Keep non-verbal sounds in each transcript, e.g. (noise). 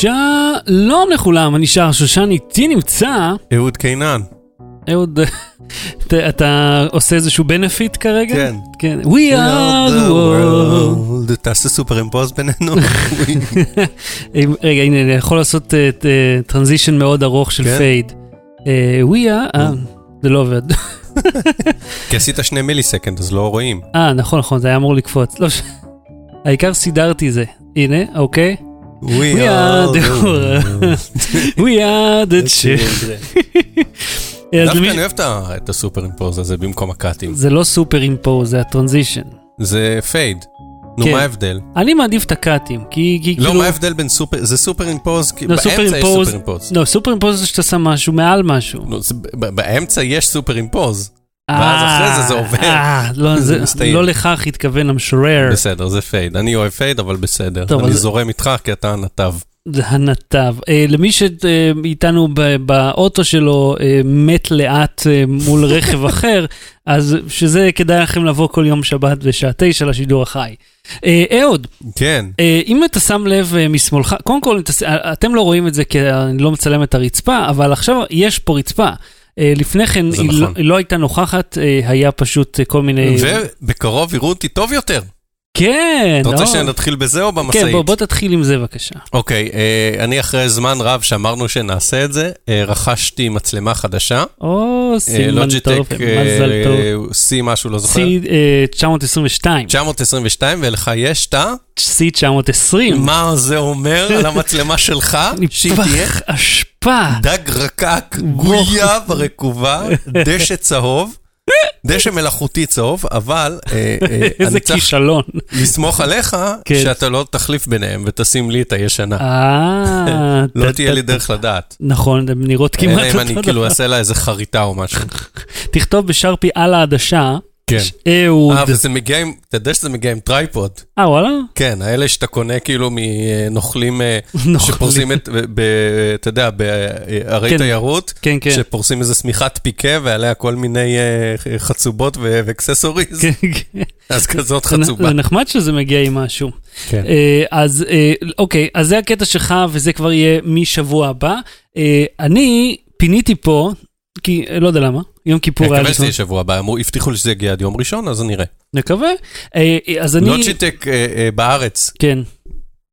שלום לכולם, אני שר שושן, איתי נמצא... אהוד קינן. אהוד, (laughs) אתה- עושה איזשהו benefit כרגע? כן. כן. We are the world. תעשה superimpose בינינו. (laughs) רגע, הנה, אני יכול לעשות transition מאוד ארוך של כן. fade. אה, We are... אה, זה לא עובד. (laughs) כי עשית שני millisecond אז לא רואים. אה, נכון, נכון, זה היה אמור לקפוץ. לא העיקר סידרתי זה. הנה, אוקיי. We are the world. We are the (laughs) children. (laughs) דווקא אני אוהב את ה superimpose הזה במקום הקאטים. זה לא סופר אימפוז, זה ה transition. זה fade. נו, כן. מה ההבדל? אני מעדיף את הקאטים, כי לא, כאילו... מה ההבדל בין סופר, זה סופר אימפוז, כי לא, באמצע יש superimpose. לא, סופר אימפוז זה שאתה שם משהו מעל משהו. לא, באמצע יש סופר אימפוז. ואז אחרי זה זה עובר. אה, לא. (laughs) לא לכך התכוון המשורר. בסדר, זה fade. אני אוהב fade, אבל בסדר. אני זורם איתך כי אתה הנתב. הנתב. אה, למי שאיתנו באוטו שלו אה, מת לאט אה, מול (laughs) רכב אחר, אז שזה כדאי לכם לבוא כל יום שבת בשעה תשע לשידור החי. אה, אהוד, כן. אה, אם אתה שם לב אה, משמאלך, קודם כל, אה, אתם לא רואים את זה כי אני לא מצלם את הרצפה, אבל עכשיו יש פה רצפה. אה, לפני כן היא נכון. לא- היא לא הייתה נוכחת, אה, היה פשוט אה, כל מיני... ובקרוב יראו אותי טוב יותר. כן, אתה רוצה לא. שנתחיל בזה או במשאית? כן, בוא, בוא תתחיל עם זה בבקשה. אוקיי, אה, אני אחרי זמן רב שאמרנו שנעשה את זה, אה, רכשתי מצלמה חדשה. או, אה, סימן לוג'יטק טוב, מזל טוב. אה, C משהו, לא זוכר. C922, 922, ולך יש את ה... C920. מה זה אומר על המצלמה שלך? (laughs) שהיא תהיה אשפה. דג רקק, גויה ורקובה, דשא צהוב, דשא מלאכותי צהוב, אבל אה, אה, (laughs) אני צריך כישלון. לסמוך עליך (laughs) כן. שאתה לא תחליף ביניהם ותשים לי את הישנה. אה, (laughs) לא תהיה לי דרך לדעת. נכון, הן נראות כמעט אלא אם אני אותו כאילו דבר. אעשה לה איזה חריטה או משהו. תכתוב בשרפי על העדשה, כן. אהוד. אה, וזה מגיע עם, אתה יודע שזה מגיע עם טרייפוד. אה, וואלה? כן, האלה שאתה קונה כאילו מנוכלים אה, (laughs) נוכלים. שפורסים את, אתה יודע, בערי כן. תיירות, כן, כן. שפורסים איזה שמיכת פיקה ועליה כל מיני אה, חצובות ואקססוריז, כן, כן. אז כזאת זה חצובה. זה נחמד שזה מגיע עם משהו. כן. אה, אז אוקיי, אז זה הקטע שלך וזה כבר יהיה משבוע הבא. אני פיניתי פה, כי לא יודע למה, יום כיפור אני היה מקווה לי שזה יהיה שבוע הבא, אמרו, הבטיחו לי שזה יגיע עד יום ראשון, אז נראה. נקווה. אה, אה, אז אני... לוג'יטק אה, בארץ, כן,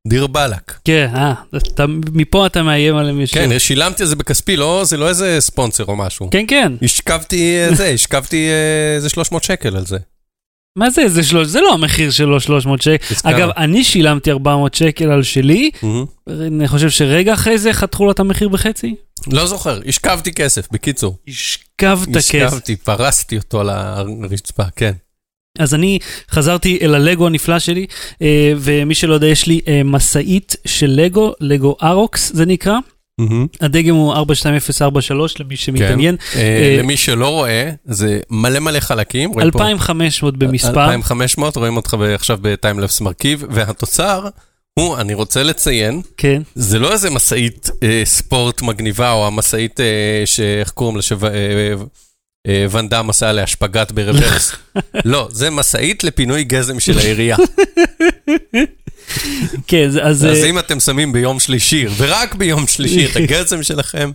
דיר באלק. כן, אה, אתה- מפה אתה מאיים על מישהו. כן, שילמתי על זה בכספי, לא, זה לא איזה ספונסר או משהו. כן, כן. השכבתי (laughs) זה, השכבתי איזה 300 שקל על זה. מה זה, זה שלוש, זה לא המחיר שלו 300 שקל. אגב, אני שילמתי 400 שקל על שלי. אני חושב שרגע אחרי זה חתכו לו את המחיר בחצי. לא זוכר, השכבתי כסף, בקיצור. השכבת כסף. השכבתי, פרסתי אותו על הרצפה, כן. אז אני חזרתי אל הלגו הנפלא שלי, אה, ומי שלא יודע, יש לי אה, משאית של לגו, לגו ארוקס זה נקרא. הדגם הוא 42043 למי שמתעניין. אה, אה, למי שלא רואה, זה מלא מלא חלקים. רואים פה- 2500 במספר. 2500, רואים אותך עכשיו בטיימלפס מרכיב, והתוצר הוא, אני רוצה לציין, כן. זה לא איזה משאית אה, ספורט מגניבה, או המשאית אה, שאיך קוראים לה, אה, אה, ואן דאם עשה עליה שפגאט ברוורס. (laughs) לא, זה משאית לפינוי גזם של העירייה. (laughs) כן, אז... אז אה, אם אתם שמים ביום שלישי, ורק ביום שלישי, את (laughs) הגזם שלכם,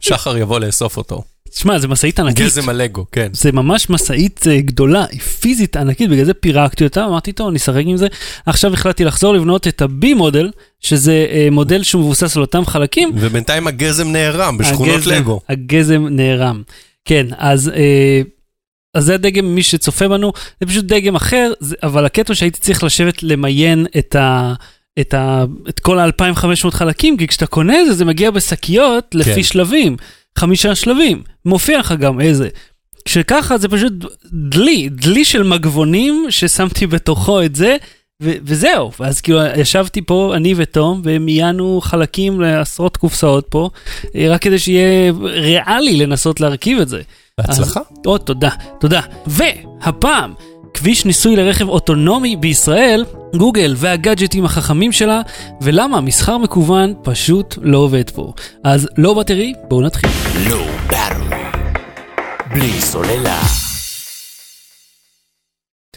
שחר יבוא לאסוף אותו. תשמע, זה משאית ענקית. גזם הלגו, כן. זה ממש משאית אה, גדולה, היא פיזית ענקית, בגלל זה פירקתי אותה, אמרתי, טוב, אני אשחק עם זה. עכשיו החלטתי לחזור לבנות את ה-B מודל, שזה אה, מודל שהוא מבוסס על אותם חלקים. ובינתיים הגזם נערם בשכונות הגזם- לגו. הגזם נערם. כן, אז, אה, אז זה הדגם, מי שצופה בנו, זה פשוט דגם אחר, אבל הקטע שהייתי צריך לשבת למיין את ה... את, ה, את כל ה-2500 חלקים, כי כשאתה קונה את זה, זה מגיע בשקיות לפי כן. שלבים, חמישה שלבים, מופיע לך גם איזה. כשככה זה פשוט דלי, דלי של מגבונים ששמתי בתוכו את זה, ו- וזהו. ואז כאילו ישבתי פה, אני ותום, ומיינו חלקים לעשרות קופסאות פה, אה, רק כדי שיהיה ריאלי לנסות להרכיב את זה. בהצלחה. אז- או, תודה, תודה. והפעם, כביש ניסוי לרכב אוטונומי בישראל, גוגל והגאדג'טים החכמים שלה, ולמה מסחר מקוון פשוט לא עובד פה. אז לא בטרי, בואו נתחיל. לא באטרי. בלי סוללה.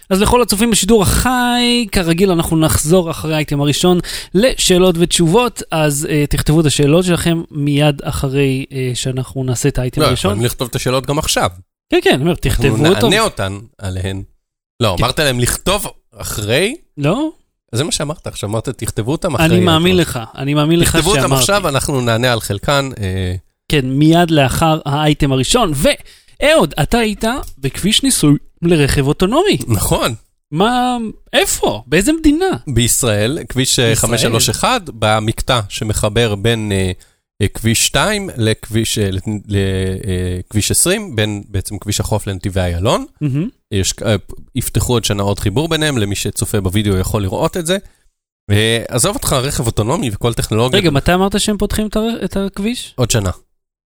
אז לכל הצופים בשידור החי, כרגיל אנחנו נחזור אחרי האייטם הראשון לשאלות ותשובות, אז uh, תכתבו את השאלות שלכם מיד אחרי uh, שאנחנו נעשה את האייטם לא, הראשון. יכולים לכתוב את השאלות גם עכשיו. כן, כן, אני אומר, אנחנו תכתבו אותו. נענה אותן עליהן. לא, כן. אמרת להם לכתוב אחרי, לא? אז זה מה שאמרת עכשיו, אמרת תכתבו אותם אחרי. אני מאמין לך, אני מאמין לך תכתבו שאמרתי. אותם עכשיו, אנחנו נענה על חלקן. אה, כן, מיד לאחר האייטם הראשון. ואהוד, אתה היית בכביש ניסוי לרכב אוטונומי. נכון, מה, איפה? באיזה מדינה? בישראל, כביש אה, ישראל. 531, במקטע שמחבר בין אה, אה, כביש 2 לכביש אה, לכביש 20, בין בעצם כביש החוף לנתיבי איילון. אה, יפתחו עוד שנה עוד חיבור ביניהם, למי שצופה בווידאו יכול לראות את זה. ועזוב אותך רכב אוטונומי וכל טכנולוגיה, רגע, מתי אמרת שהם פותחים את הכביש? עוד שנה.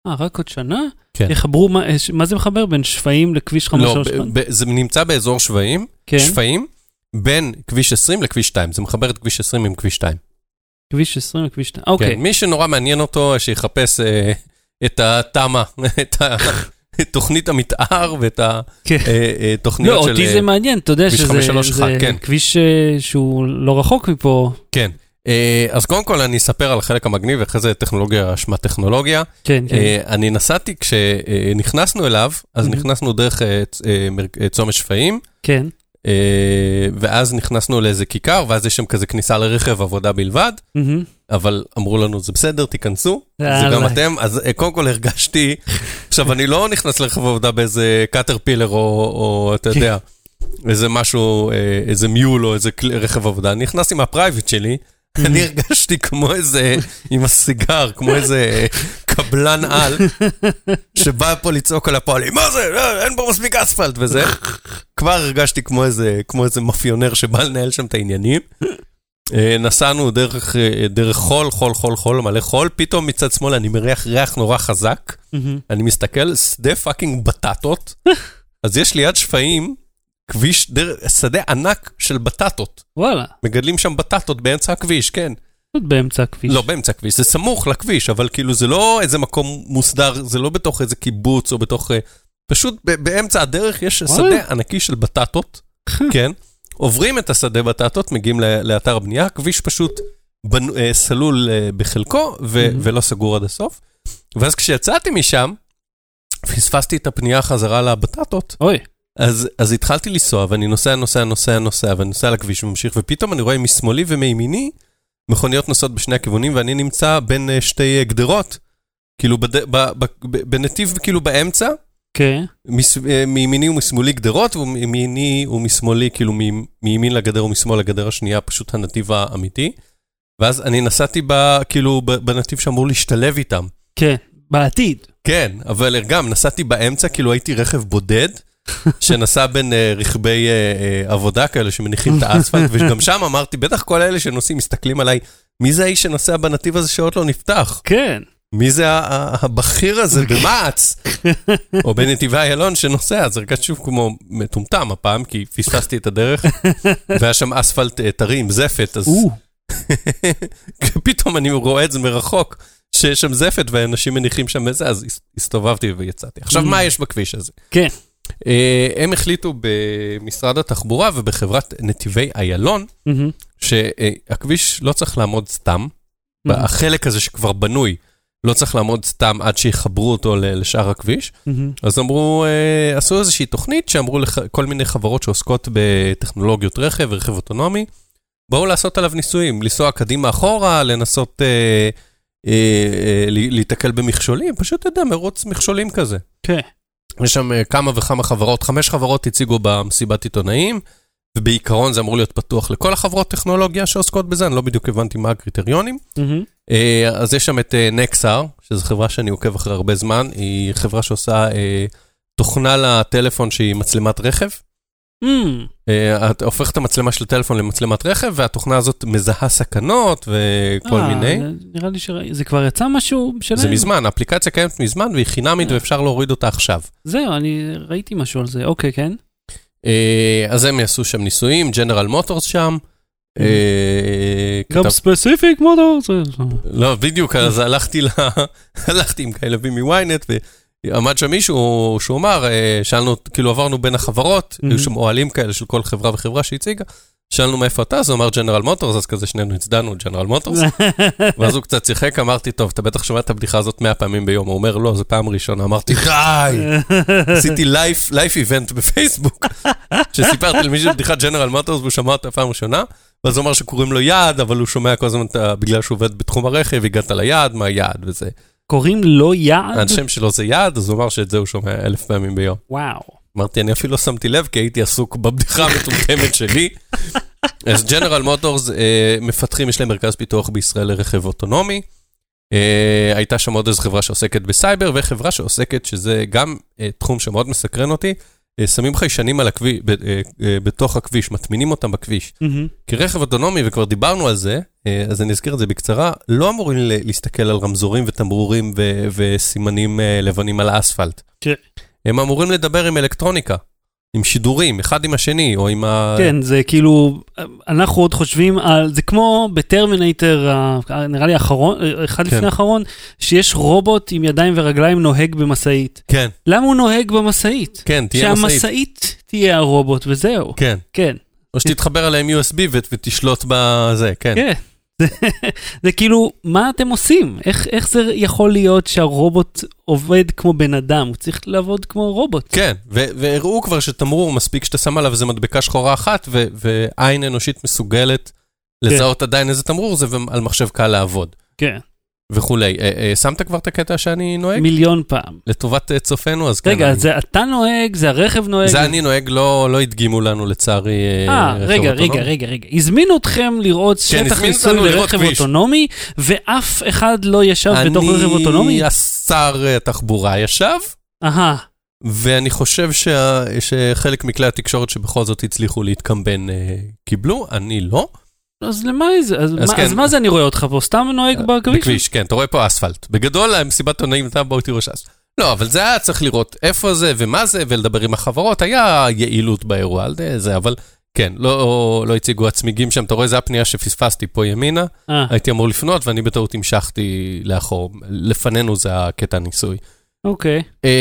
אה, רק עוד שנה? כן. יחברו, מה- אה, מה זה מחבר? בין שפיים לכביש לא, 531? ב- ב- זה נמצא באזור שפיים, כן, שפיים, בין כביש 20 לכביש 2, זה מחבר את כביש 20 עם כביש 2. כביש 20 לכביש 2. אוקיי. כן, מי שנורא מעניין אותו, שיחפש אה, את התמ"א, (laughs) את תוכנית המתאר ואת כן. התוכניות לא, של... אותי אה, זה מעניין, אתה יודע שזה 531, זה כן. כביש אה, שהוא לא רחוק מפה. כן. אה, אז קודם כל אני אספר על החלק המגניב, ואחרי זה טכנולוגיה, שמה טכנולוגיה. כן, כן. אה, אני נסעתי, כשנכנסנו אליו, אז. נכנסנו דרך אה, אה, אה, צומת שפיים, כן. אה, ואז נכנסנו לאיזה כיכר, ואז יש שם כזה כניסה לרכב עבודה בלבד, מהמם. אבל אמרו לנו, זה בסדר, תיכנסו, זה יאללה. גם אתם. אז אה, קודם כל הרגשתי, עכשיו, אני לא נכנס לרכב עבודה באיזה קאטרפילר, או, או אתה. יודע, איזה משהו, אה, איזה מיול או איזה רכב עבודה, אני נכנסתי מה private שלי, אני הרגשתי כמו איזה, עם הסיגר, כמו איזה קבלן על, שבא פה לצעוק על הפועלים, מה זה, אה, אין פה מספיק אספלט וזה. כבר הרגשתי כמו איזה, כמו איזה מאפיונר שבא לנהל שם את העניינים. אה, נסענו דרך, אה, דרך חול, חול, חול, חול, מלא חול, פתאום מצד שמאל אני מריח ריח נורא חזק. אני מסתכל, שדה fucking בטטות, אז יש ליד שפיים, כביש, דר, שדה ענק של בטטות. וואלה, מגדלים שם בטטות באמצע הכביש, כן. באמצע הכביש. לא באמצע הכביש, זה סמוך לכביש, אבל כאילו זה לא איזה מקום מוסדר, זה לא בתוך איזה קיבוץ או בתוך... אה, פשוט באמצע הדרך יש וואלה. שדה ענקי של בטטות, (laughs) כן. עוברים את השדה בטטות, מגיעים לאתר הבנייה, הכביש פשוט בנו, אה, סלול אה, בחלקו ו- Mhm. ולא סגור עד הסוף. ואז כשיצאתי משם, פספסתי את הפנייה חזרה לבטטות, אוי, אז, אז התחלתי לנסוע, ואני נוסע, נוסע, נוסע, נוסע, ואני נוסע לכביש וממשיך, ופתאום אני רואה משמאלי ומימיני מכוניות נוסעות בשני הכיוונים, ואני נמצא בין אה, שתי אה, גדרות, כאילו בד... ב... ב... ב... בנתיב כאילו באמצע, כן. מס... אה, מימיני ומשמאלי גדרות, ומימיני ומשמאלי, כאילו מ... מימין לגדר ומשמאל לגדר השנייה, פשוט הנתיב האמיתי. ואז אני נסעתי ב... כאילו. בנתיב שאמור להשתלב איתם. כן, בעתיד. כן, אבל גם נסעתי באמצע, כאילו הייתי רכב בודד, שנסע בין uh, רכבי uh, uh, עבודה כאלה שמניחים את האספלט, וגם שם אמרתי, בטח כל אלה שנוסעים מסתכלים עליי, מי זה האיש שנוסע בנתיב הזה שעוד לא נפתח? כן. מי זה הבכיר הזה במע"צ? או בנתיבי איילון שנוסע, אז הרגשתי שוב כמו מטומטם הפעם, כי פספסתי את הדרך, והיה שם אספלט טרי עם זפת, אז או, (laughs) פתאום אני רואה את זה מרחוק, שיש שם זפת ואנשים מניחים שם איזה, אז הס- הסתובבתי ויצאתי. עכשיו. מה יש בכביש הזה? כן. אה, הם החליטו במשרד התחבורה ובחברת נתיבי איילון. שהכביש לא צריך לעמוד סתם. החלק הזה שכבר בנוי, לא צריך לעמוד סתם עד שיחברו אותו לשאר הכביש. מהמם. אז אמרו, אה, עשו איזושהי תוכנית שאמרו לכל מיני חברות שעוסקות בטכנולוגיות רכב ורכב אוטונומי, בואו לעשות עליו ניסויים, לנסוע קדימה אחורה, לנסות אה, אה, אה, להיתקל במכשולים, פשוט, אתה יודע, מרוץ מכשולים כזה. כן. יש שם אה, כמה וכמה חברות, חמש חברות הציגו במסיבת עיתונאים, ובעיקרון זה אמור להיות פתוח לכל החברות טכנולוגיה שעוסקות בזה, אני לא בדיוק הבנתי מה הקריטריונים. אה, אז יש שם את אה, נקסר, שזו חברה שאני עוקב אחרי הרבה זמן, היא חברה שעושה תוכנה לטלפון שהיא מצלמת רכב. אה, את הופכת את המצלמה של הטלפון למצלמת רכב, והתוכנה הזאת מזהה סקנות וכל אה, מיני. נראה לי שראיתי, זה כבר יצא משהו שלהם? זה מזמן, האפליקציה קיימת מזמן והיא חינמית אה. ואפשר להוריד אותה עכשיו. זהו, אני ראיתי משהו על זה, אוקיי, כן. אז הם יעשו שם ניסויים, ג'נרל מוטורס שם. גם ספציפיק מוטור. זה- לא, בדיוק, אז הלכתי (laughs) עם כאלה מוויינט עמד שם מישהו שהוא אמר, אה, שאלנו, כאילו עברנו בין החברות, Mhm. היו שם אוהלים כאלה של כל חברה וחברה שהציגה, שאלנו מאיפה אתה, אז הוא אמר ג'נרל מוטורס, אז כזה שנינו הצדענו ג'נרל מוטורס, (laughs) ואז הוא קצת שיחק, אמרתי, טוב, אתה בטח שומע את הבדיחה הזאת 100 פעמים ביום, הוא אומר, לא, זו פעם ראשונה, אמרתי, די, (laughs) עשיתי לייף, לייף איבנט בפייסבוק, (laughs) שסיפרתי למישהו בדיחת ג'נרל מוטורס והוא שמע אותה פעם ראשונה, ואז הוא אמר שקוראים לו יעד, אבל הוא שומע כל הזמן, בגלל שהוא עובד בתחום הרכב, הגעת ליעד, מה היעד וזה. קוראים לו יעד? השם שלו זה יעד, אז הוא אמר שאת זה הוא שומע אלף פעמים ביום. וואו. אמרתי, אני אפילו לא שמתי לב, כי הייתי עסוק בבדיחה המטומטמת שלי. (laughs) אז ג'נרל מוטורס מפתחים, יש להם מרכז פיתוח בישראל לרכב אוטונומי. אה, הייתה שם עוד איזו חברה שעוסקת בסייבר, וחברה שעוסקת, שזה גם אה, תחום שמאוד מסקרן אותי, אה, שמים חיישנים על הכביש, אה, אה, בתוך הכביש, מטמינים אותם בכביש. כי רכב אוטונומי, וכבר דיברנו על זה, אה, אז אני אזכיר את זה בקצרה, לא אמורים להסתכל על רמזורים ותמרורים וסימנים אה, לבנים על האספלט. כן. הם אמורים לדבר עם אלקטרוניקה, עם שידורים, אחד עם השני, או עם ה... כן, זה כאילו, אנחנו עוד חושבים על, זה כמו בטרמינטר, נראה לי האחרון, אחד כן. לפני האחרון, שיש רובוט עם ידיים ורגליים נוהג במשאית. כן, למה הוא נוהג במשאית? כן, תהיה משאית. שהמשאית תהיה הרובוט וזהו. כן. כן, או שתתחבר עליהם USB ותשלוט בזה, כן. כן. (laughs) זה- כאילו, מה אתם עושים? איך, איך זה יכול להיות שהרובוט עובד כמו בן אדם? הוא צריך לעבוד כמו רובוט. כן, והראו כבר שתמרור מספיק שאתה שם עליו איזה מדבקה שחורה אחת, ועין אנושית מסוגלת לזהות עדיין איזה תמרור זה, ועל מחשב קל לעבוד, כן, וכולי. אה, אה, שמת כבר את הקטע שאני נוהג? מיליון פעם. לטובת אה, צופינו, אז כן. רגע, זה אתה נוהג, זה הרכב נוהג? זה אני נוהג, לא לא הדגימו לנו לצערי אה, אה, רכב רגע, אוטונומי. רגע, רגע, רגע. הזמינו אתכם לראות שטח הזמינו ניסוי לרכב. אוטונומי, ואף אחד לא ישב בתוך רכב אוטונומי? אני, השר אה, התחבורה ישב, אהה, ואני חושב שה, שחלק מכלי התקשורת שבכל זאת הצליחו להתקמבן אה, קיבלו, אני לא. אז למה זה? אז אז מה- כן. אז מה זה אני רואה אותך פה? סתם נוהג בכביש? בכביש, כן, אתה רואה פה אספלט. בגדול, המסיבת עונאים הייתה בואו תראו שאספלט. לא, אבל זה היה צריך לראות איפה זה ומה זה, ולדבר עם החברות, היה יעילות באירוע על זה, אבל כן, לא, לא הציגו הצמיגים שם, אתה רואה, זו הפנייה שפספסתי פה ימינה, אה, הייתי אמור לפנות ואני בטעות המשכתי לאחור. לפנינו זה הקטע הניסוי. אוקיי. אה,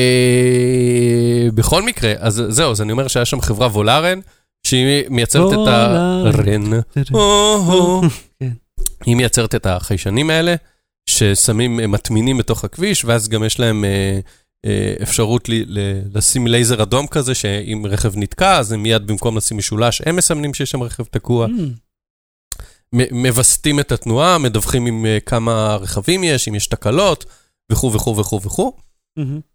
בכל מקרה, אז זהו, אז אני אומר שהיה שם חברה וולארן, שהיא מייצרת את ה... וולארן. רן. או-הו. כן. היא מייצרת את החיישנים האלה, ששמים, מטמינים בתוך הכביש, ואז גם יש להם אה, אה, אפשרות לשים לייזר אדום כזה, שאם רכב נתקע, אז הם מיד במקום לשים משולש, הם מסמנים שיש שם רכב תקוע. מ- מווסתים את התנועה, מדווחים עם אה, כמה רכבים יש, אם יש תקלות, וכו' וכו' וכו' וכו'.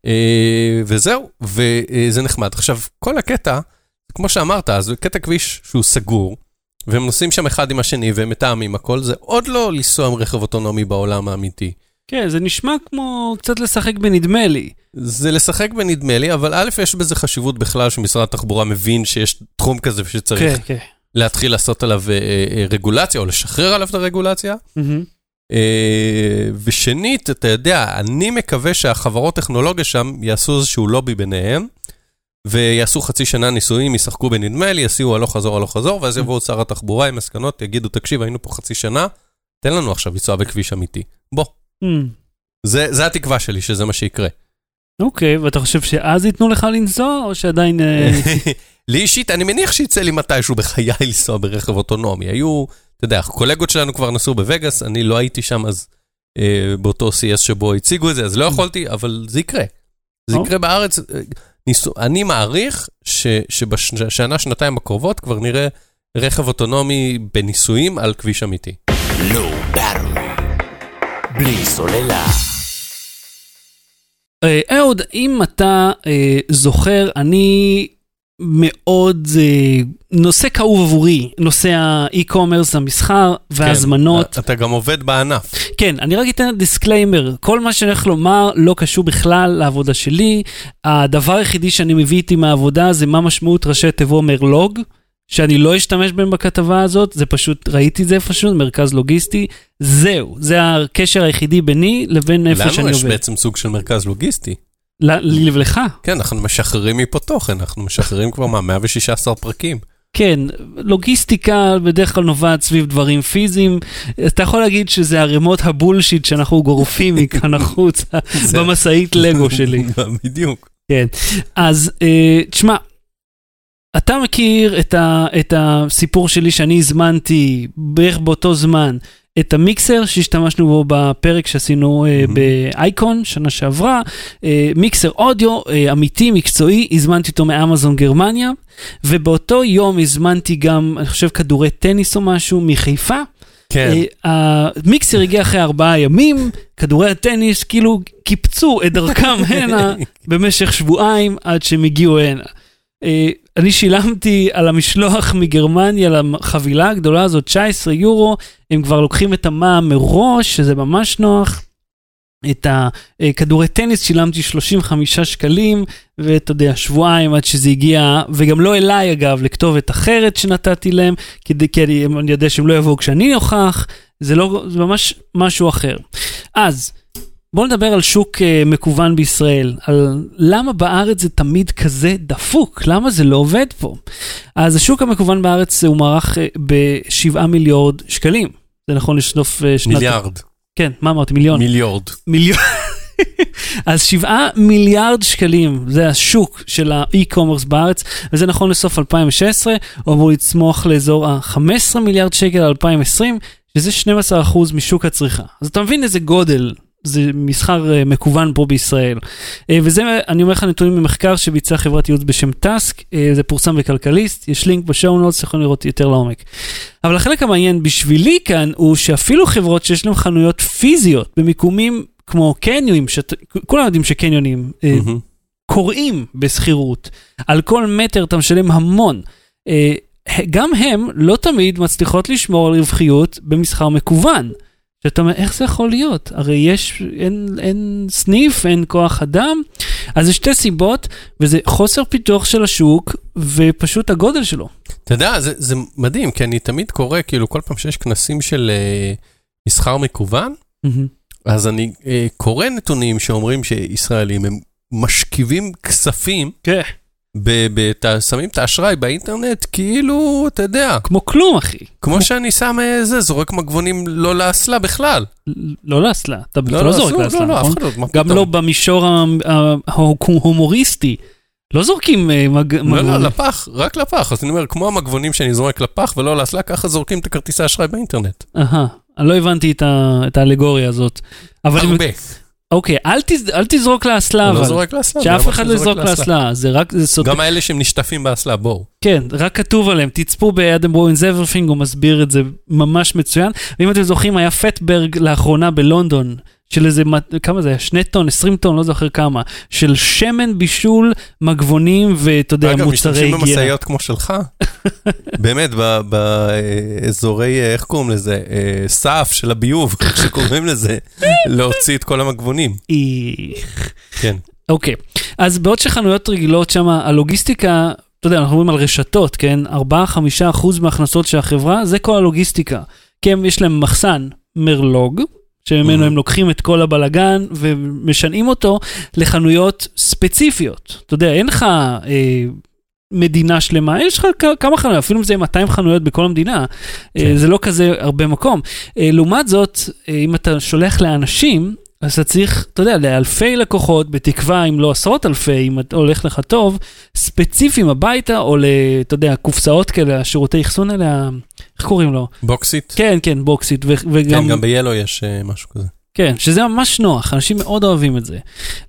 אה, וזהו, וזה נחמד. עכשיו, כל הקטע, כמו שאמרת, אז זה קטע כביש שהוא סגור, והם נוסעים שם אחד עם השני והם מתאמים הכל, זה עוד לא לנסוע עם רכב אוטונומי בעולם האמיתי. כן, זה נשמע כמו קצת לשחק בנדמה לי. זה לשחק בנדמה לי, אבל א', יש בזה חשיבות בכלל שמשרד התחבורה מבין שיש תחום כזה ושצריך כן, כן. להתחיל לעשות עליו אה, אה, רגולציה, או לשחרר עליו את הרגולציה. מהמם. אה, ושנית, אתה יודע, אני מקווה שהחברות טכנולוגיה שם יעשו איזשהו לובי ביניהם, ויעשו חצי שנה ניסויים, ישחקו בנדמה לי, יסיעו הלוך חזור הלוך חזור, ואז יבואו שר התחבורה עם מסקנות, יגידו, תקשיב, היינו פה חצי שנה, תן לנו עכשיו לנסוע בכביש אמיתי. בוא. Hmm, זה, זה התקווה שלי, שזה מה שיקרה. אוקיי, ואתה חושב שאז ייתנו לך לנסוע, או שעדיין... אה, (laughs) לי אישית, אני מניח שיצא לי מתישהו בחיי לנסוע ברכב אוטונומי. היו, אתה יודע, קולגות שלנו כבר נסעו בווגאס, אני לא הייתי שם אז אה, באותו CS שבו הציגו את זה, אז לא יכולתי, אבל זה יקרה. זה או. יקרה בארץ. ניסו, אני מעריך ש, שבשנה, שנתיים הקרובות כבר נראה רכב אוטונומי בניסויים על כביש אמיתי. Battery. בלי סוללה. אה, אהוד, אם אתה אה, זוכר, אני מאוד, אה, נושא כאוב עבורי, נושא ה e-commerce, המסחר וההזמנות. כן, אתה גם עובד בענף. כן, אני רק אתן disclaimer, כל מה שאני הולך לומר לא קשור בכלל לעבודה שלי. הדבר היחידי שאני מביא איתי מהעבודה זה מה משמעות ראשי תיבות מרלו"ג, שאני לא אשתמש בהם בכתבה הזאת, זה פשוט, ראיתי את זה איפשהו, מרכז לוגיסטי, זהו, זה הקשר היחידי ביני לבין איפה לנו שאני יש עובד. בעצם סוג של מרכז לוגיסטי. לי ולך. כן, אנחנו משחררים מפה תוכן, אנחנו משחררים כבר מה, 116 פרקים. כן, לוגיסטיקה בדרך כלל נובעת סביב דברים פיזיים. אתה יכול להגיד שזה ערימות הבולשיט שאנחנו גורפים מכאן (laughs) החוצה במשאית לגו שלי. (laughs) בדיוק. כן. אז אה, תשמע, אתה מכיר את, ה, את הסיפור שלי שאני הזמנתי בערך באותו זמן את המיקסר שהשתמשנו בו בפרק שעשינו Mhm. באייקון שנה שעברה, אה, מיקסר אודיו אה, אמיתי, מקצועי, הזמנתי אותו מאמזון גרמניה, ובאותו יום הזמנתי גם, אני חושב, כדורי טניס או משהו מחיפה. כן. המיקסר הגיע אחרי ארבעה ימים, כדורי הטניס כאילו קיפצו את דרכם הנה (laughs) במשך שבועיים עד שהם הגיעו הנה. אה, אני שילמתי על המשלוח מגרמניה לחבילה הגדולה הזאת 19 יורו, הם כבר לוקחים את המע"מ מראש, שזה ממש נוח. את הכדורי טניס שילמתי 35 שקלים, ואתה יודע, שבועיים עד שזה הגיע, וגם לא אליי אגב, לכתובת אחרת שנתתי להם, כדי, כי אני, אני יודע שהם לא יבואו כשאני נוכח, זה, לא, זה ממש משהו אחר. אז, בואו נדבר על שוק uh, מקוון בישראל, על למה בארץ זה תמיד כזה דפוק, למה זה לא עובד פה. אז השוק המקוון בארץ הוא מערך uh, ב-7 מיליארד שקלים. זה נכון לסוף אה, שנת... מיליארד. כן, מה אמרתי? מיליון. מיליארד. מיליון. (laughs) אז 7 מיליארד שקלים, זה השוק של ה e-commerce בארץ, וזה נכון לסוף 2016, הוא אמור לצמוח לאזור ה-15 מיליארד שקל 2020, שזה 12% משוק הצריכה. אז אתה מבין איזה גודל זה מסחר אה, מקוון פה בישראל. אה, וזה, אני אומר לך נתונים ממחקר שביצעה חברת ייעוץ בשם טאסק, אה, זה פורסם בכלכליסט, יש לינק ב show notes, יכולים לראות יותר לעומק. אבל החלק המעניין בשבילי כאן הוא שאפילו חברות שיש להן חנויות פיזיות במיקומים כמו קניונים, שכולם יודעים שקניונים מהמם. קוראים בשכירות, על כל מטר אתה משלם המון. גם הם לא תמיד מצליחות לשמור על רווחיות במסחר מקוון. שאתה אומר, איך זה יכול להיות? הרי יש, אין, אין סניף, אין כוח אדם. אז זה שתי סיבות, וזה חוסר פיתוח של השוק, ופשוט הגודל שלו. אתה יודע, זה, זה מדהים, כי אני תמיד קורא, כאילו, כל פעם שיש כנסים של אה, מסחר מקוון, אז אני אה, קורא נתונים שאומרים שישראלים הם משכיבים כספים, כן. ת- שמים את האשראי באינטרנט, כאילו, אתה יודע, כמו כלום, אחי. כמו שאני שם אה, זה, זורק מגבונים לא לאסלה בכלל. לא לאסלה, אתה לא זורק לא, לאסלה, לא, לא, נכון? לא, גם? לא במישור ההומוריסטי. לא זורקים אה, מג... לא, לא, לפח, רק לפח. אז אני אומר, כמו המגבונים שאני זורק לפח ולא לאסלה, ככה זורקים את הכרטיסי האשראי באינטרנט. אהה, אני לא הבנתי את האלגוריה הזאת. הרבה. אוקיי, אל תז- אל תזרוק לאסלה, לא אבל. זורק לאסלה. שאף אחד לא יזרוק לאסלה, זה רק, זה סותר. גם האלה שהם נשטפים באסלה, בואו. כן, רק כתוב עליהם, תצפו ב Adam Ruins Everything, הוא מסביר את זה ממש מצוין. ואם אתם זוכרים, היה fatberg לאחרונה בלונדון, של איזה, כמה זה היה? שני טון, 20 טון, לא זוכר כמה, של שמן בישול, מגבונים ואתה יודע, אגב, מוצרי משתמשים היגיינה. במשאיות כמו שלך? (laughs) באמת, באזורי, אה, איך קוראים לזה? אה, סף של הביוב, איך (laughs) שקוראים לזה, (laughs) להוציא את כל המגבונים. איך. כן. אוקיי, אז בעוד שחנויות רגילות שם, הלוגיסטיקה, אתה יודע, אנחנו מדברים על רשתות, כן? 4-5% מההכנסות של החברה, זה כל הלוגיסטיקה. כי הם, יש להם מחסן מרלוג, שממנו Mhm. הם לוקחים את כל הבלגן ומשנעים אותו לחנויות ספציפיות. אתה יודע, אין לך אה, מדינה שלמה, יש לך כמה חנויות, אפילו אם זה 200 חנויות בכל המדינה, אה, כן. זה לא כזה הרבה מקום. אה, לעומת זאת, אה, אם אתה שולח לאנשים, אז אתה צריך, אתה יודע, לאלפי לקוחות, בתקווה, אם לא עשרות אלפי, אם הולך לך טוב, ספציפיים הביתה, או ל... אתה יודע, קופסאות כאלה, השירותי אחסון האלה, איך קוראים לו? בוקסיט? כן, כן, בוקסיט, ו- וגם, כן, גם ב-Yellow יש אה, משהו כזה. כן, שזה ממש נוח, אנשים מאוד אוהבים את זה.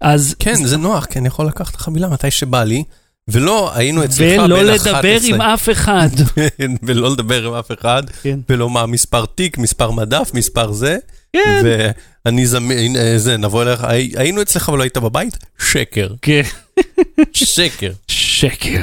אז, כן, זה נוח, כי אני יכול לקחת את החבילה מתי שבא לי, ולא היינו אצלך בין 11. ולא לדבר עם אף אחד. (laughs) ולא לדבר עם אף אחד, כן. ולא מה מספר תיק, מספר מדף, מספר זה, כן. ואני זמין, אה, זה, נבוא אליך, "הי- היינו אצלך ולא היית בבית? שקר. כן. שקר. שקר.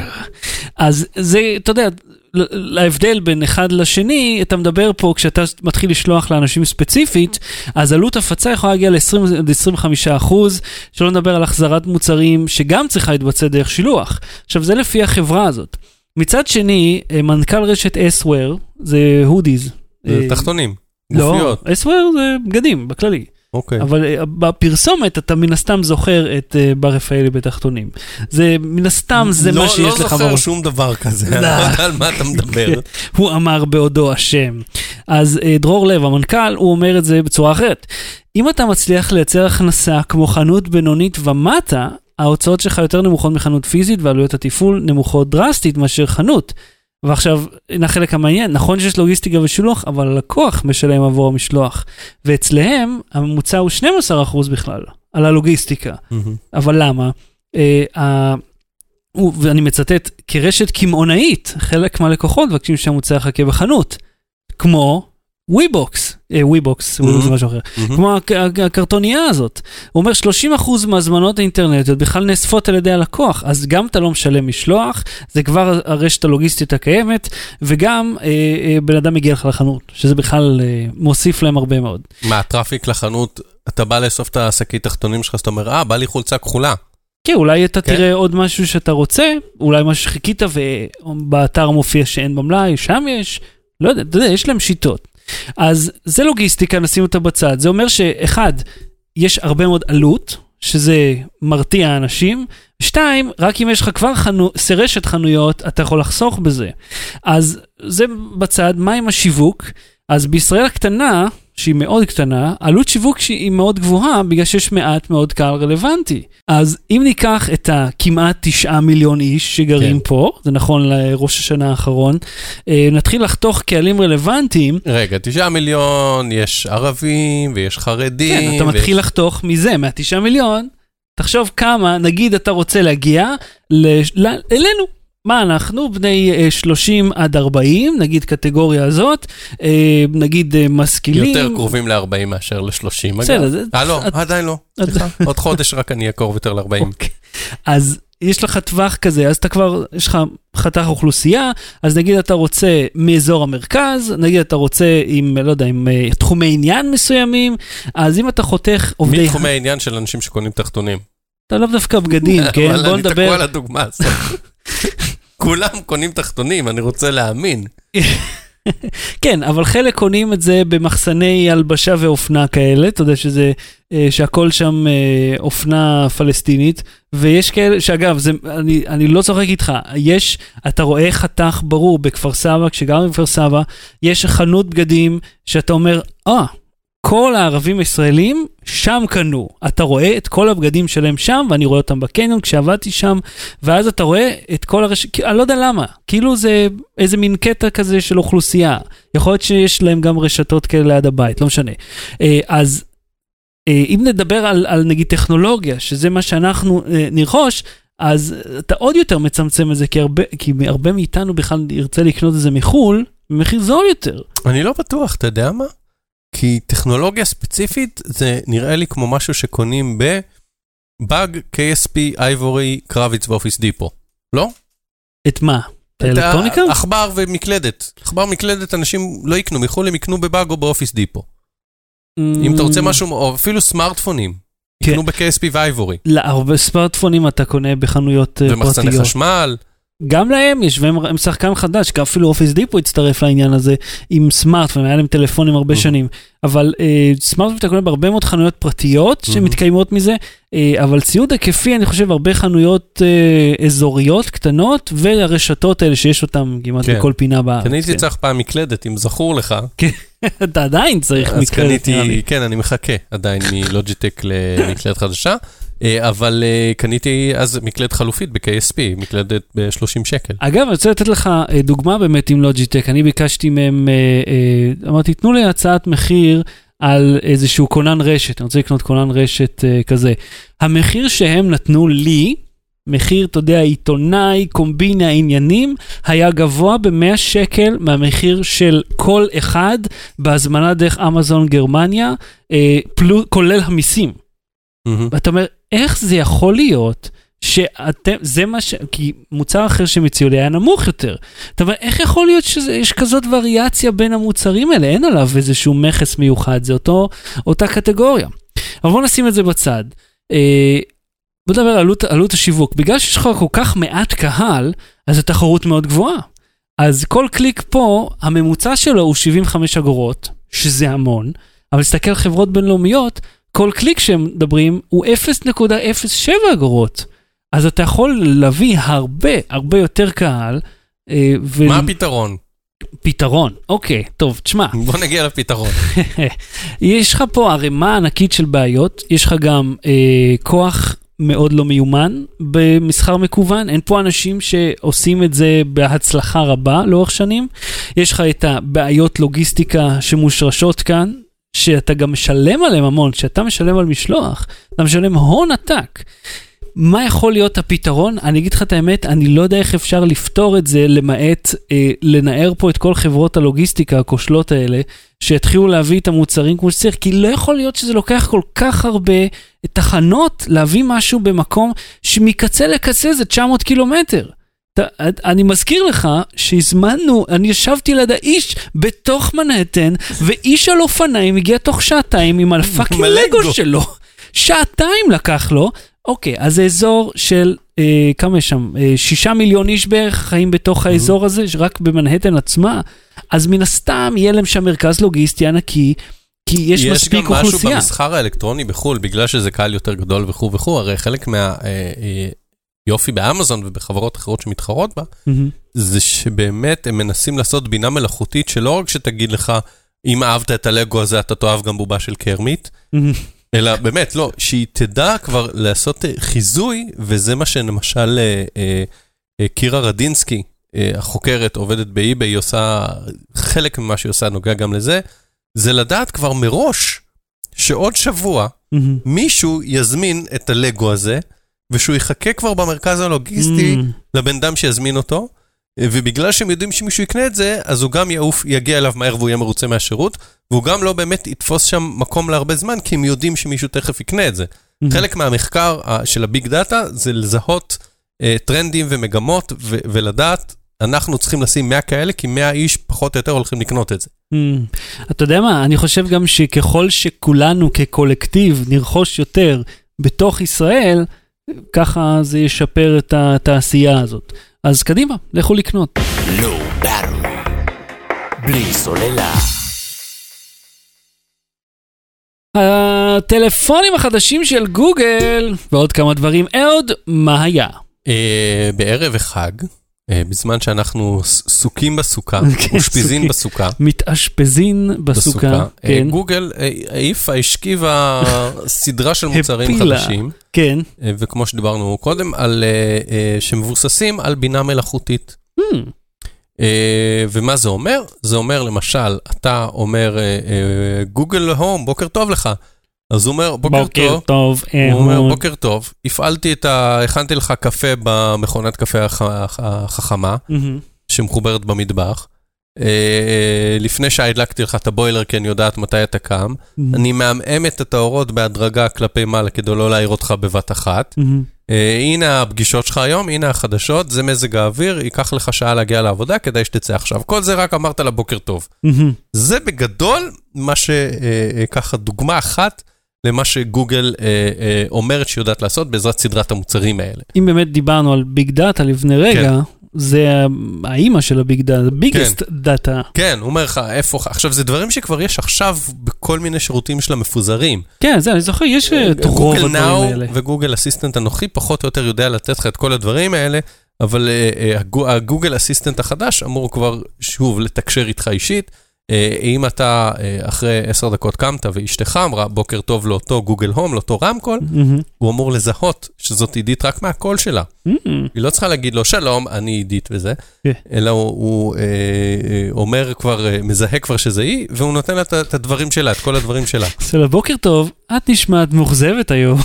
אז זה, אתה יודע, ל- ההבדל בין אחד לשני, אתה מדבר פה, כשאתה מתחיל לשלוח לאנשים ספציפית, אז עלות הפצה יכולה להגיע ל-20-25 אחוז, שלא נדבר על החזרת מוצרים, שגם צריכה להתבצע דרך שילוח. עכשיו, זה לפי החברה הזאת. מצד שני, אה, מנכ"ל רשת אסוור, זה הודיז. זה תחתונים, לא. אסוור זה בגדים, בכללי. אוקיי. אבל אה, בפרסומת אתה מן הסתם זוכר את אה, בר רפאלי בתחתונים. זה מן הסתם זה לא- מה שיש לך לא זוכר. שום דבר כזה, (laughs) אני לא. לא יודע על מה אתה (laughs) מדבר. הוא אמר בעודו אשם. אז אה, דרור לב, המנכ"ל, הוא אומר את זה בצורה אחרת. אם אתה מצליח לייצר הכנסה כמו חנות בינונית ומטה, ההוצאות שלך יותר נמוכות מחנות פיזית ועלויות התפעול נמוכות דרסטית מאשר חנות. ועכשיו, הנה החלק המעניין, נכון שיש לוגיסטיקה ושילוח, אבל הלקוח משלם עבור המשלוח. ואצלהם הממוצע הוא 12% בכלל, על הלוגיסטיקה. מהמם. אבל למה? אה, ה- הוא- ואני מצטט, כרשת קמעונאית, חלק מהלקוחות מבקשים שהמוצר יחכה בחנות, כמו וויבוקס, וויבוקס, Mhm. זה משהו אחר, מהמם. כמו הק- הק- הקרטונייה הזאת. הוא אומר 30% מהזמנות האינטרנטיות בכלל נאספות על ידי הלקוח, אז גם אתה לא משלם משלוח, זה כבר הרשת הלוגיסטית הקיימת, וגם אה, אה, בן אדם מגיע לך לחנות, שזה בכלל אה, מוסיף להם הרבה מאוד. מה, הטראפיק לחנות, אתה בא לאסוף את השקית תחתונים שלך, אז אתה אומר, אה, בא לי חולצה כחולה. כן, אולי אתה כן. תראה עוד משהו שאתה רוצה, אולי משהו שחיכית ובאתר מופיע שאין במלאי, שם יש, לא יודע, אתה יודע, יש להם שיטות. אז זה לוגיסטיקה, נשים אותה בצד. זה אומר שאחד, יש הרבה מאוד עלות, שזה מרתיע אנשים. שתיים, רק אם יש לך כבר חנו, סרשת חנויות, אתה יכול לחסוך בזה. אז זה בצד, מה עם השיווק? אז בישראל הקטנה, שהיא מאוד קטנה, עלות שיווק שהיא מאוד גבוהה בגלל שיש מעט מאוד קהל רלוונטי. אז אם ניקח את הכמעט תשעה מיליון איש שגרים כן. פה, זה נכון לראש השנה האחרון, אה, נתחיל לחתוך קהלים רלוונטיים, רגע, תשעה מיליון, יש ערבים ויש חרדים. כן, אתה ויש- מתחיל לחתוך מזה, מהתשעה מיליון, תחשוב כמה, נגיד אתה רוצה להגיע ל- ל- אלינו. מה אנחנו, בני אה, 30 עד 40, נגיד קטגוריה הזאת, אה, נגיד אה, משכילים. יותר קרובים ל-40 מאשר ל-30, אגב. בסדר, זה- אה, לא, עדיין לא. סליחה, עוד חודש רק אני אהיה קרוב יותר ל-40. אוקיי. אז יש לך טווח כזה, אז אתה כבר, יש לך חתך אוכלוסייה, אז נגיד אתה רוצה מאזור המרכז, נגיד אתה רוצה עם, לא יודע, עם אה, תחומי עניין מסוימים, אז אם אתה חותך עובדי... מתחומי העניין של אנשים שקונים תחתונים. אתה לאו דווקא בגדים, (laughs) כן? בוא אני תקוע נדבר... על הדוגמה הזאת. (laughs) כולם קונים תחתונים, אני רוצה להאמין. (laughs) כן, אבל חלק קונים את זה במחסני הלבשה ואופנה כאלה, אתה יודע שזה, אה, שהכל שם אה, אופנה פלסטינית, ויש כאלה, שאגב, זה, אני, אני לא צוחק איתך, יש, אתה רואה חתך ברור בכפר סבא, כשגרנו בכפר סבא, יש חנות בגדים שאתה אומר, אה, כל הערבים הישראלים שם קנו. אתה רואה את כל הבגדים שלהם שם, ואני רואה אותם בקניון כשעבדתי שם, ואז אתה רואה את כל הרש... אני לא יודע למה, כאילו זה איזה מין קטע כזה של אוכלוסייה. יכול להיות שיש להם גם רשתות כאלה ליד הבית, לא משנה. אה, אז אה, אם נדבר על, על נגיד טכנולוגיה, שזה מה שאנחנו אה, נרכוש, אז אתה עוד יותר מצמצם את זה, כי הרבה, כי הרבה מאיתנו בכלל ירצה לקנות את זה מחו"ל, במחיר זול יותר. אני לא בטוח, אתה יודע מה? כי טכנולוגיה ספציפית זה נראה לי כמו משהו שקונים בבאג, KSP, אייבורי, קרביץ ואופיס דיפו. לא? את מה? את האלקטרוניקה? עכבר ומקלדת. עכבר מקלדת אנשים לא יקנו מחו"ל, הם יקנו בבאג או באופיס דיפו. אם אתה רוצה משהו, או אפילו סמארטפונים. Mm. כן. יקנו ב-KSP ואייבורי. לא, הרבה סמארטפונים אתה קונה בחנויות אה, ומחסני פרטיות. חשמל. גם להם יש, והם הם שחקן חדש, כי אפילו אופיס דיפו הצטרף לעניין הזה עם סמארטפון, היה להם טלפונים הרבה Mhm. שנים. אבל אה, סמארטפון אתה קונה בהרבה מאוד חנויות פרטיות Mhm. שמתקיימות מזה, אה, אבל ציוד היקפי, אני חושב, הרבה חנויות אה, אזוריות קטנות, והרשתות האלה שיש אותן כמעט כן. בכל פינה בארץ. קניתי כן. צריך פעם מקלדת, אם זכור לך. (laughs) אתה עדיין צריך אז מקלדת, לי. קניתי, כן, אני מחכה עדיין מלוג'יטק למקלדת חדשה, אבל אה, קניתי אז מקלדת חלופית ב-KSP, מקלדת ב-30 שקל. אגב, אני רוצה לתת לך אה, דוגמה באמת עם לוג'יטק. אני ביקשתי מהם, אה, אה, אמרתי, תנו לי הצעת מחיר על איזשהו כונן רשת, אני רוצה לקנות כונן רשת אה, כזה. המחיר שהם נתנו לי, מחיר, אתה יודע, עיתונאי, קומבינה, עניינים, היה גבוה ב-100 שקל מהמחיר של כל אחד בהזמנה דרך אמזון גרמניה, אה, פלו, כולל המיסים. מהמם. ואתה אומר, איך זה יכול להיות שאתם, זה מה ש... כי מוצר אחר שהם הציעו לי היה נמוך יותר. אתה אומר, איך יכול להיות שיש כזאת וריאציה בין המוצרים האלה? אין עליו איזשהו מכס מיוחד, זה אותו, אותה קטגוריה. אבל בוא נשים את זה בצד. אה, בוא נדבר על עלות, עלות השיווק. בגלל שיש לך כל כך מעט קהל, אז התחרות מאוד גבוהה. אז כל קליק פה, הממוצע שלו הוא 75 אגורות, שזה המון, אבל תסתכל על חברות בינלאומיות, כל קליק שהם מדברים הוא 0.07 אגורות. אז אתה יכול להביא הרבה הרבה יותר קהל. אה, ו- מה הפתרון? פתרון, אוקיי, טוב, תשמע, (laughs) בוא נגיע לפתרון. (laughs) יש לך פה ערימה ענקית של בעיות, יש לך גם אה, כוח מאוד לא מיומן במסחר מקוון, אין פה אנשים שעושים את זה בהצלחה רבה לאורך שנים. יש לך את הבעיות לוגיסטיקה שמושרשות כאן, שאתה גם משלם עליהם המון, כשאתה משלם על משלוח, אתה משלם הון עתק. מה יכול להיות הפתרון? אני אגיד לך את האמת, אני לא יודע איך אפשר לפתור את זה, למעט אה, לנער פה את כל חברות הלוגיסטיקה הכושלות האלה, שיתחילו להביא את המוצרים כמו שצריך, כי לא יכול להיות שזה לוקח כל כך הרבה תחנות להביא משהו במקום שמקצה לקצה זה 900 קילומטר. אני מזכיר לך שהזמנו, אני ישבתי ליד האיש בתוך מנהטן, ואיש על אופניים הגיע תוך שעתיים עם הפאקינג. לגו שלו. שעתיים לקח לו. אוקיי, אז זה אזור של, אה, כמה יש שם? אה, שישה מיליון איש בערך חיים בתוך האזור הזה, רק במנהטן עצמה. אז מן הסתם יהיה להם שם מרכז לוגיסטי ענקי, כי יש, יש מספיק גם משהו אוכלוסייה. במסחר האלקטרוני בחו"ל, בגלל שזה קהל יותר גדול וכו' וכו', הרי חלק מהיופי באמזון ובחברות אחרות שמתחרות בה, מהמם. זה שבאמת הם מנסים לעשות בינה מלאכותית שלא רק שתגיד לך, אם אהבת את הלגו הזה אתה תאהב גם בובה של קרמית, מהמם. אלא באמת, לא, שהיא תדע כבר לעשות אה, חיזוי, וזה מה שלמשל אה, אה, אה, קירה רדינסקי, אה, החוקרת, עובדת באי-ביי, היא עושה, חלק ממה שהיא עושה נוגע גם לזה, זה לדעת כבר מראש שעוד שבוע מהמם. מישהו יזמין את הלגו הזה, ושהוא יחכה כבר במרכז הלוגיסטי מהמם. לבן אדם שיזמין אותו, ובגלל שהם יודעים שמישהו יקנה את זה, אז הוא גם יעוף, יגיע אליו מהר והוא יהיה מרוצה מהשירות, והוא גם לא באמת יתפוס שם מקום להרבה זמן, כי הם יודעים שמישהו תכף יקנה את זה. מהמם. חלק מהמחקר של הביג דאטה זה לזהות אה, טרנדים ומגמות ו- ולדעת, אנחנו צריכים לשים 100 כאלה, כי 100 איש פחות או יותר הולכים לקנות את זה. Mm. אתה יודע מה, אני חושב גם שככל שכולנו כקולקטיב נרכוש יותר בתוך ישראל, ככה זה ישפר את התעשייה הזאת. אז קדימה, לכו לקנות. Battery. בלי סוללה. הטלפונים החדשים של גוגל ועוד כמה דברים. אהוד, מה היה? אה, בערב החג, בזמן שאנחנו סוכים בסוכה, (laughs) כן, אושפיזין. בסוכה, מתאשפזין בסוכה. אה, כן, גוגל אה, העיפה, השכיבה סדרה של (laughs) מוצרים. חדשים, כן. אה, וכמו שדיברנו קודם, על, אה, אה, שמבוססים על בינה מלאכותית. Hmm, אה, ומה זה אומר? זה אומר למשל, אתה אומר, אה, אה, גוגל הום, בוקר טוב לך. אז הוא אומר, בוקר טוב. טוב, הוא אומר. בוקר טוב, הפעלתי את ה... הכנתי לך קפה במכונת קפה הח- הח- החכמה, מהמם. שמחוברת במטבח. אה, לפני שהדלקתי לך את הבוילר, כי אני יודעת מתי אתה קם. מהמם. אני מעמעמת את האורות בהדרגה כלפי מעלה כדי לא להעיר אותך בבת אחת. מהמם. אה, הנה הפגישות שלך היום, הנה החדשות, זה מזג האוויר, ייקח לך שעה להגיע לעבודה, כדאי שתצא עכשיו. כל זה רק אמרת לה בוקר טוב. מהמם. זה בגדול מה שככה דוגמה אחת למה שגוגל אה, אה, אומרת שהיא יודעת לעשות בעזרת סדרת המוצרים האלה. אם באמת דיברנו על ביג דאטה לפני רגע, זה האימא של ה big data, biggest data. כן, הוא אומר לך, איפה... עכשיו, זה דברים שכבר יש עכשיו בכל מיני שירותים של המפוזרים. כן, זה, אני זוכר, יש את רוב גוגל הדברים נאו האלה. וגוגל אסיסטנט הנוכחי פחות או יותר יודע לתת לך את כל הדברים האלה, אבל אה, אה, הגו- הגוגל אסיסטנט החדש אמור כבר, שוב, לתקשר איתך אישית. אה, אם אתה אה, אחרי עשר דקות קמת ואשתך אמרה בוקר טוב לאותו גוגל הום, לאותו רמקול, מהמם. הוא אמור לזהות שזאת עידית רק מהקול שלה. מהמם. היא לא צריכה להגיד לו שלום, אני עידית וזה, כן. אלא הוא, אה, אומר כבר, מזהה כבר שזה היא, והוא נותן לה את- הדברים שלה, את כל הדברים שלה. עושה לה בוקר טוב, את נשמעת מאוכזבת היום.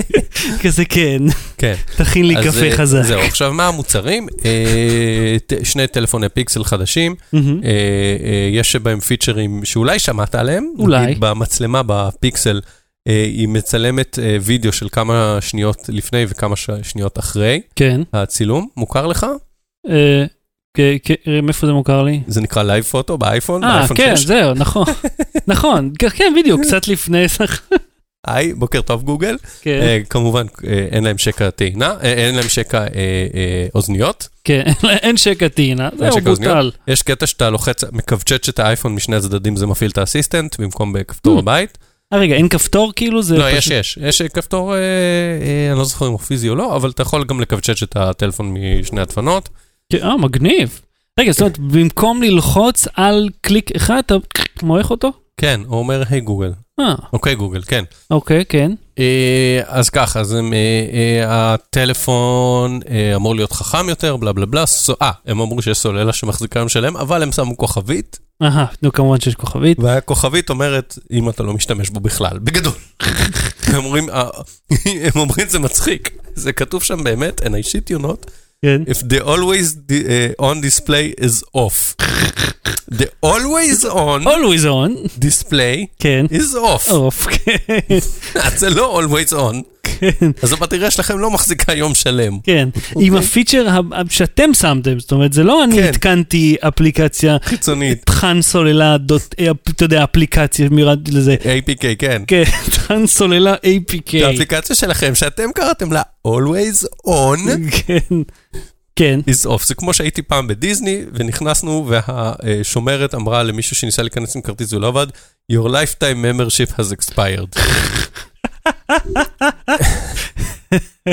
(laughs) כזה כן, כן. תכין לי קפה חזק. זהו, עכשיו מה המוצרים? שני טלפוני פיקסל חדשים, אה, יש בהם פיצ'רים שאולי שמעת עליהם. אולי. נגיד במצלמה בפיקסל, אה, היא מצלמת אה, וידאו של כמה שניות לפני וכמה ש- שניות אחרי כן. הצילום. מוכר לך? אה, כ- מאיפה זה מוכר לי? זה נקרא Live Photo באייפון, אה, כן, 6. זהו, נכון. (laughs) נכון, כן, בדיוק, קצת לפני, היי, בוקר טוב גוגל. כן, אה, כמובן, אה, אין להם שקע טעינה, אה, אין להם שקע אה, אה, אוזניות. כן, אין שקע טעינה, זהו. בוטל. יש קטע שאתה לוחץ, מקווצ'ץ' את האייפון משני הצדדים, זה מפעיל את ה assistant במקום בכפתור Mm. הבית. אה, רגע, אין כפתור כאילו? זה לא, יש, פשוט- יש. יש אה, כפתור, אה, אה, אני לא זוכר אם הוא פיזי או לא, אבל אתה יכול גם לקווצ'ץ' את הטלפון משני הדפנות. כן, אה, מגניב. רגע, זאת אומרת, במקום ללחוץ על קליק אחד, אתה מועך אותו? כן, הוא אומר, היי גוגל. אה, אוקיי, גוגל, כן. אוקיי, כן. אה, אז ככה, אז הם, אה, הטלפון אמור להיות חכם יותר, בלה בלה בלה. אה, הם אמרו שיש סוללה שמחזיקה היום שלם, אבל הם שמו כוכבית, אהה, נו, כמובן שיש כוכבית. והכוכבית אומרת, אם אתה לא משתמש בו בכלל, בגדול. הם אומרים, (laughs) זה מצחיק. זה כתוב שם באמת, and I shit you not, כן. if the always uh, on display is off. The always on always on, display כן. is off. אוף, כן, אז זה לא always on, כן, אז הבטריה שלכם לא מחזיקה יום שלם. כן. עם הפיצ'ר שאתם שמתם, זאת אומרת, זה לא אני כן. התקנתי אפליקציה, חיצונית, תכן סוללה, דוט- אה, אתה יודע, אפליקציה, מירד לזה. APK, כן. כן, (laughs) תכן סוללה APK. האפליקציה שלכם שאתם קראתם לה always on כן, כן. is off. זה כמו שהייתי פעם בדיסני ונכנסנו והשומרת אמרה למישהו שניסה להיכנס עם כרטיס ולא עבד, your lifetime membership has expired. (laughs)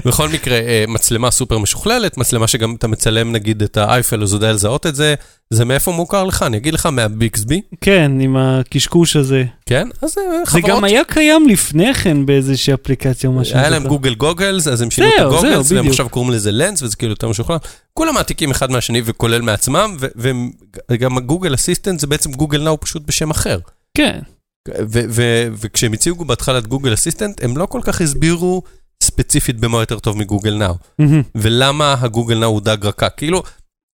בכל מקרה, אה, מצלמה סופר משוכללת, מצלמה שגם אתה מצלם נגיד את האייפל, אז הוא יודע לזהות את זה. זה מאיפה מוכר לך? אני אגיד לך מהביקסבי, כן, עם הקשקוש הזה. כן? אז אה, זה חברות... גם היה קיים לפני כן באיזושהי אפליקציה או משהו. היה. להם גוגל גוגלס, אז הם שינו את הגוגלס, והם. עכשיו קוראים לזה לנס, וזה כאילו יותר משוכלל. כולם מעתיקים אחד מהשני וכולל מעצמם, וגם הגוגל אסיסטנט זה בעצם גוגל נאו פשוט בשם אחר. כן, וכשהם הציגו בהתחלה את גוגל אסיסטנט, הם לא כל כך הסבירו ספציפית במה יותר טוב מגוגל נאו. ולמה הגוגל נאו הוא דג רקק. כאילו,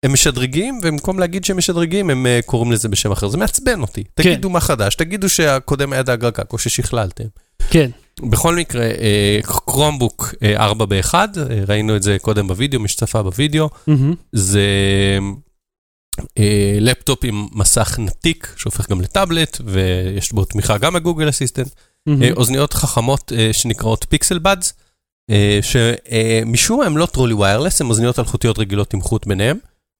הם משדרגים, ובמקום להגיד שהם משדרגים, הם אה, קוראים לזה בשם אחר. זה מעצבן אותי. כן. תגידו מה חדש, תגידו שהקודם היה דג רקק, או ששכללתם. כן. בכל מקרה, Chromebook 4 ב-1, ראינו את זה קודם בווידאו, מי שצפה בווידאו, מהמם. זה לפטופ עם מסך נתיק, שהופך גם לטאבלט, ויש בו תמיכה גם בגוגל אסיסטנט. אה, אוזניות חכמות אה, שנקראות Pixel Buds, שמשום מה הן לא טרולי ויירלס, הן אוזניות אלחוטיות רגילות עם חוט ביניהן.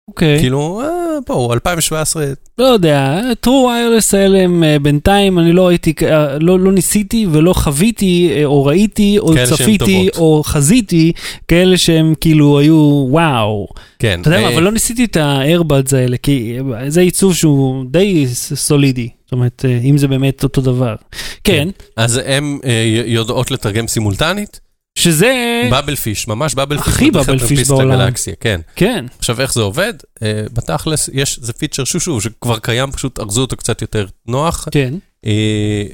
אוקיי. כאילו, אה, בואו, 2017, לא יודע, טרו ויירלס האלה הם אה, בינתיים, אני לא ראיתי, אה, לא לא ניסיתי ולא חוויתי, אה, או ראיתי, או כאלה שהן צפיתי, טובות. או חזיתי, כאלה שהם כאילו היו וואו. כן. אתה יודע מה, אה, אבל לא ניסיתי את האיירבאדס האלה, כי זה עיצוב שהוא די ס- סולידי. זאת אומרת, אה, אם זה באמת אותו דבר. כן, אז הן אה, יודעות לתרגם סימולטנית, שזה, Babel fish, ממש Babel fish. הכי Babel fish בעולם. לגלקסיה, כן. כן, עכשיו, איך זה עובד? אה, בתכלס, יש, זה פיצ'ר שושו, שכבר קיים, פשוט ארזו אותו קצת יותר נוח. כן. אה,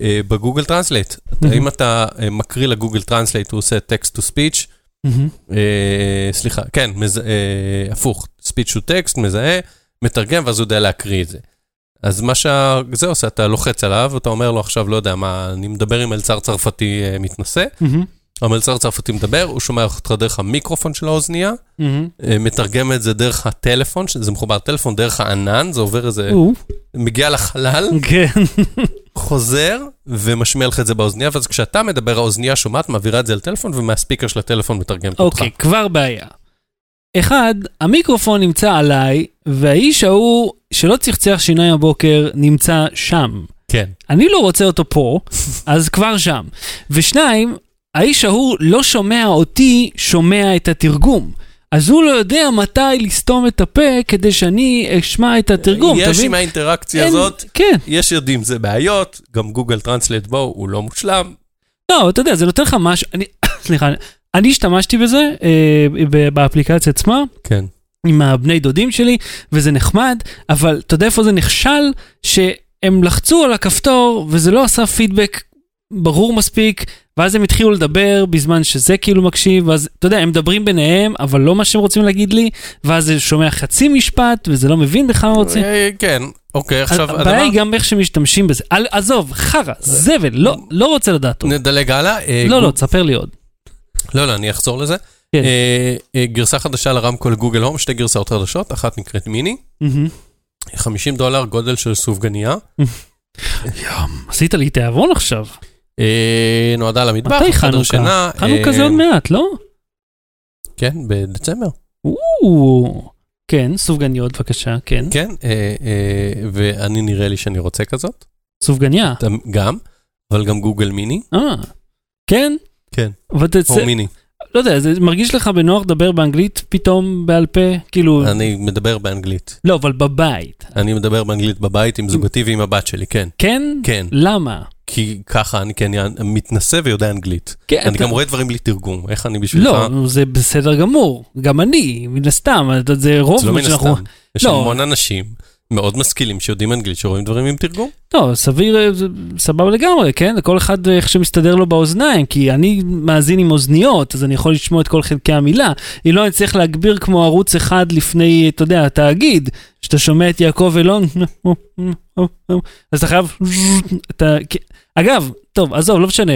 אה, בגוגל טרנסלייט. Mhm. אם אתה אה, מקריא לגוגל טרנסלייט, הוא עושה text to speech. סליחה, כן, מז- אה, הפוך, speech to text, מזהה, מתרגם, ואז הוא יודע להקריא את זה. אז מה שזה עושה, אתה לוחץ עליו, ואתה אומר לו עכשיו, לא יודע מה, אני מדבר עם מלצר צרפתי מתנשא, מהמם. המלצר הצרפתי מדבר, הוא שומע אותך דרך המיקרופון של האוזנייה. אה, מתרגם את זה דרך הטלפון, שזה מחובר לטלפון, דרך הענן, זה עובר איזה, מגיע לחלל, כן. (laughs) חוזר ומשמיע לך את זה באוזנייה, ואז כשאתה מדבר, האוזנייה שומעת, מעבירה את זה לטלפון, ומהספיקר של הטלפון מתרגמת אותך. אוקיי, כבר בעיה. אחד, המיקרופון נמצא עליי, והאיש ההוא שלא צחצח שיניים הבוקר נמצא שם. כן. אני לא רוצה אותו פה, (laughs) אז כבר שם. ושניים, האיש ההוא לא שומע אותי, שומע את התרגום. אז הוא לא יודע מתי לסתום את הפה כדי שאני אשמע את התרגום, יש מבין? עם האינטראקציה אין- הזאת, כן. יש יודעים זה בעיות, גם גוגל טרנסלייט בו הוא לא מושלם. לא, אתה יודע, זה נותן לך משהו, אני, (coughs) סליחה, אני השתמשתי בזה אה, באפליקציה עצמה, כן. עם הבני דודים שלי, וזה נחמד, אבל אתה יודע איפה זה נכשל? שהם לחצו על הכפתור וזה לא עשה פידבק ברור מספיק, ואז הם התחילו לדבר בזמן שזה כאילו מקשיב, ואז אתה יודע, הם מדברים ביניהם, אבל לא מה שהם רוצים להגיד לי, ואז זה שומע חצי משפט, וזה לא מבין בכלל מה רוצים. אה, כן, אוקיי, עכשיו הבעיה. היא גם איך שמשתמשים בזה. עזוב, חרא, זבל, לא- לא רוצה לדעת עוד. נדלג הלאה. אה, לא, לא, תספר לי עוד. לא, לא, אני אחזור לזה. כן. אה, גרסה חדשה לרמקול גוגל הום, שתי גרסאות חדשות, אחת נקראת מיני, מהמם. 50 דולר גודל של סופגניה, עשית לי תיאבון עכשיו. אה, נועדה למטבח, מתי חנוכה? חנוכה אה, זה עוד מעט, לא? כן, בדצמבר. כן, סופגניות בבקשה, כן. כן, אה, אה, ואני נראה לי שאני רוצה כזאת, סופגניה. גם. אבל גם גוגל מיני. אה, כן? כן. או מיני. לא יודע, זה מרגיש לך בנוח לדבר באנגלית פתאום בעל פה? כאילו, אני מדבר באנגלית. לא, אבל בבית. אני מדבר באנגלית בבית עם זוגתי ועם הבת שלי, כן. כן? כן. למה? כי ככה אני כן מתנסה ויודע אנגלית. כן, אני אתה- גם רואה דברים בלי תרגום, איך אני בשבילך? לא, זה בסדר גמור. גם אני, מן הסתם, זה רוב זה לא מה מן שאנחנו... הסתם. יש לא. המון אנשים מאוד משכילים שיודעים אנגלית שרואים דברים עם תרגום. לא, סביר, אה, סבבה לגמרי, כן? לכל אחד אה, איך שמסתדר לו באוזניים, כי אני מאזין עם אוזניות, אז אני יכול לשמוע את כל חלקי המילה. אם לא, אני צריך להגביר כמו ערוץ אחד לפני, אתה יודע, התאגיד, שאתה שומע את יעקב אילון, (laughs) אז אתה חייב... אתה... אגב, טוב, עזוב, לא משנה,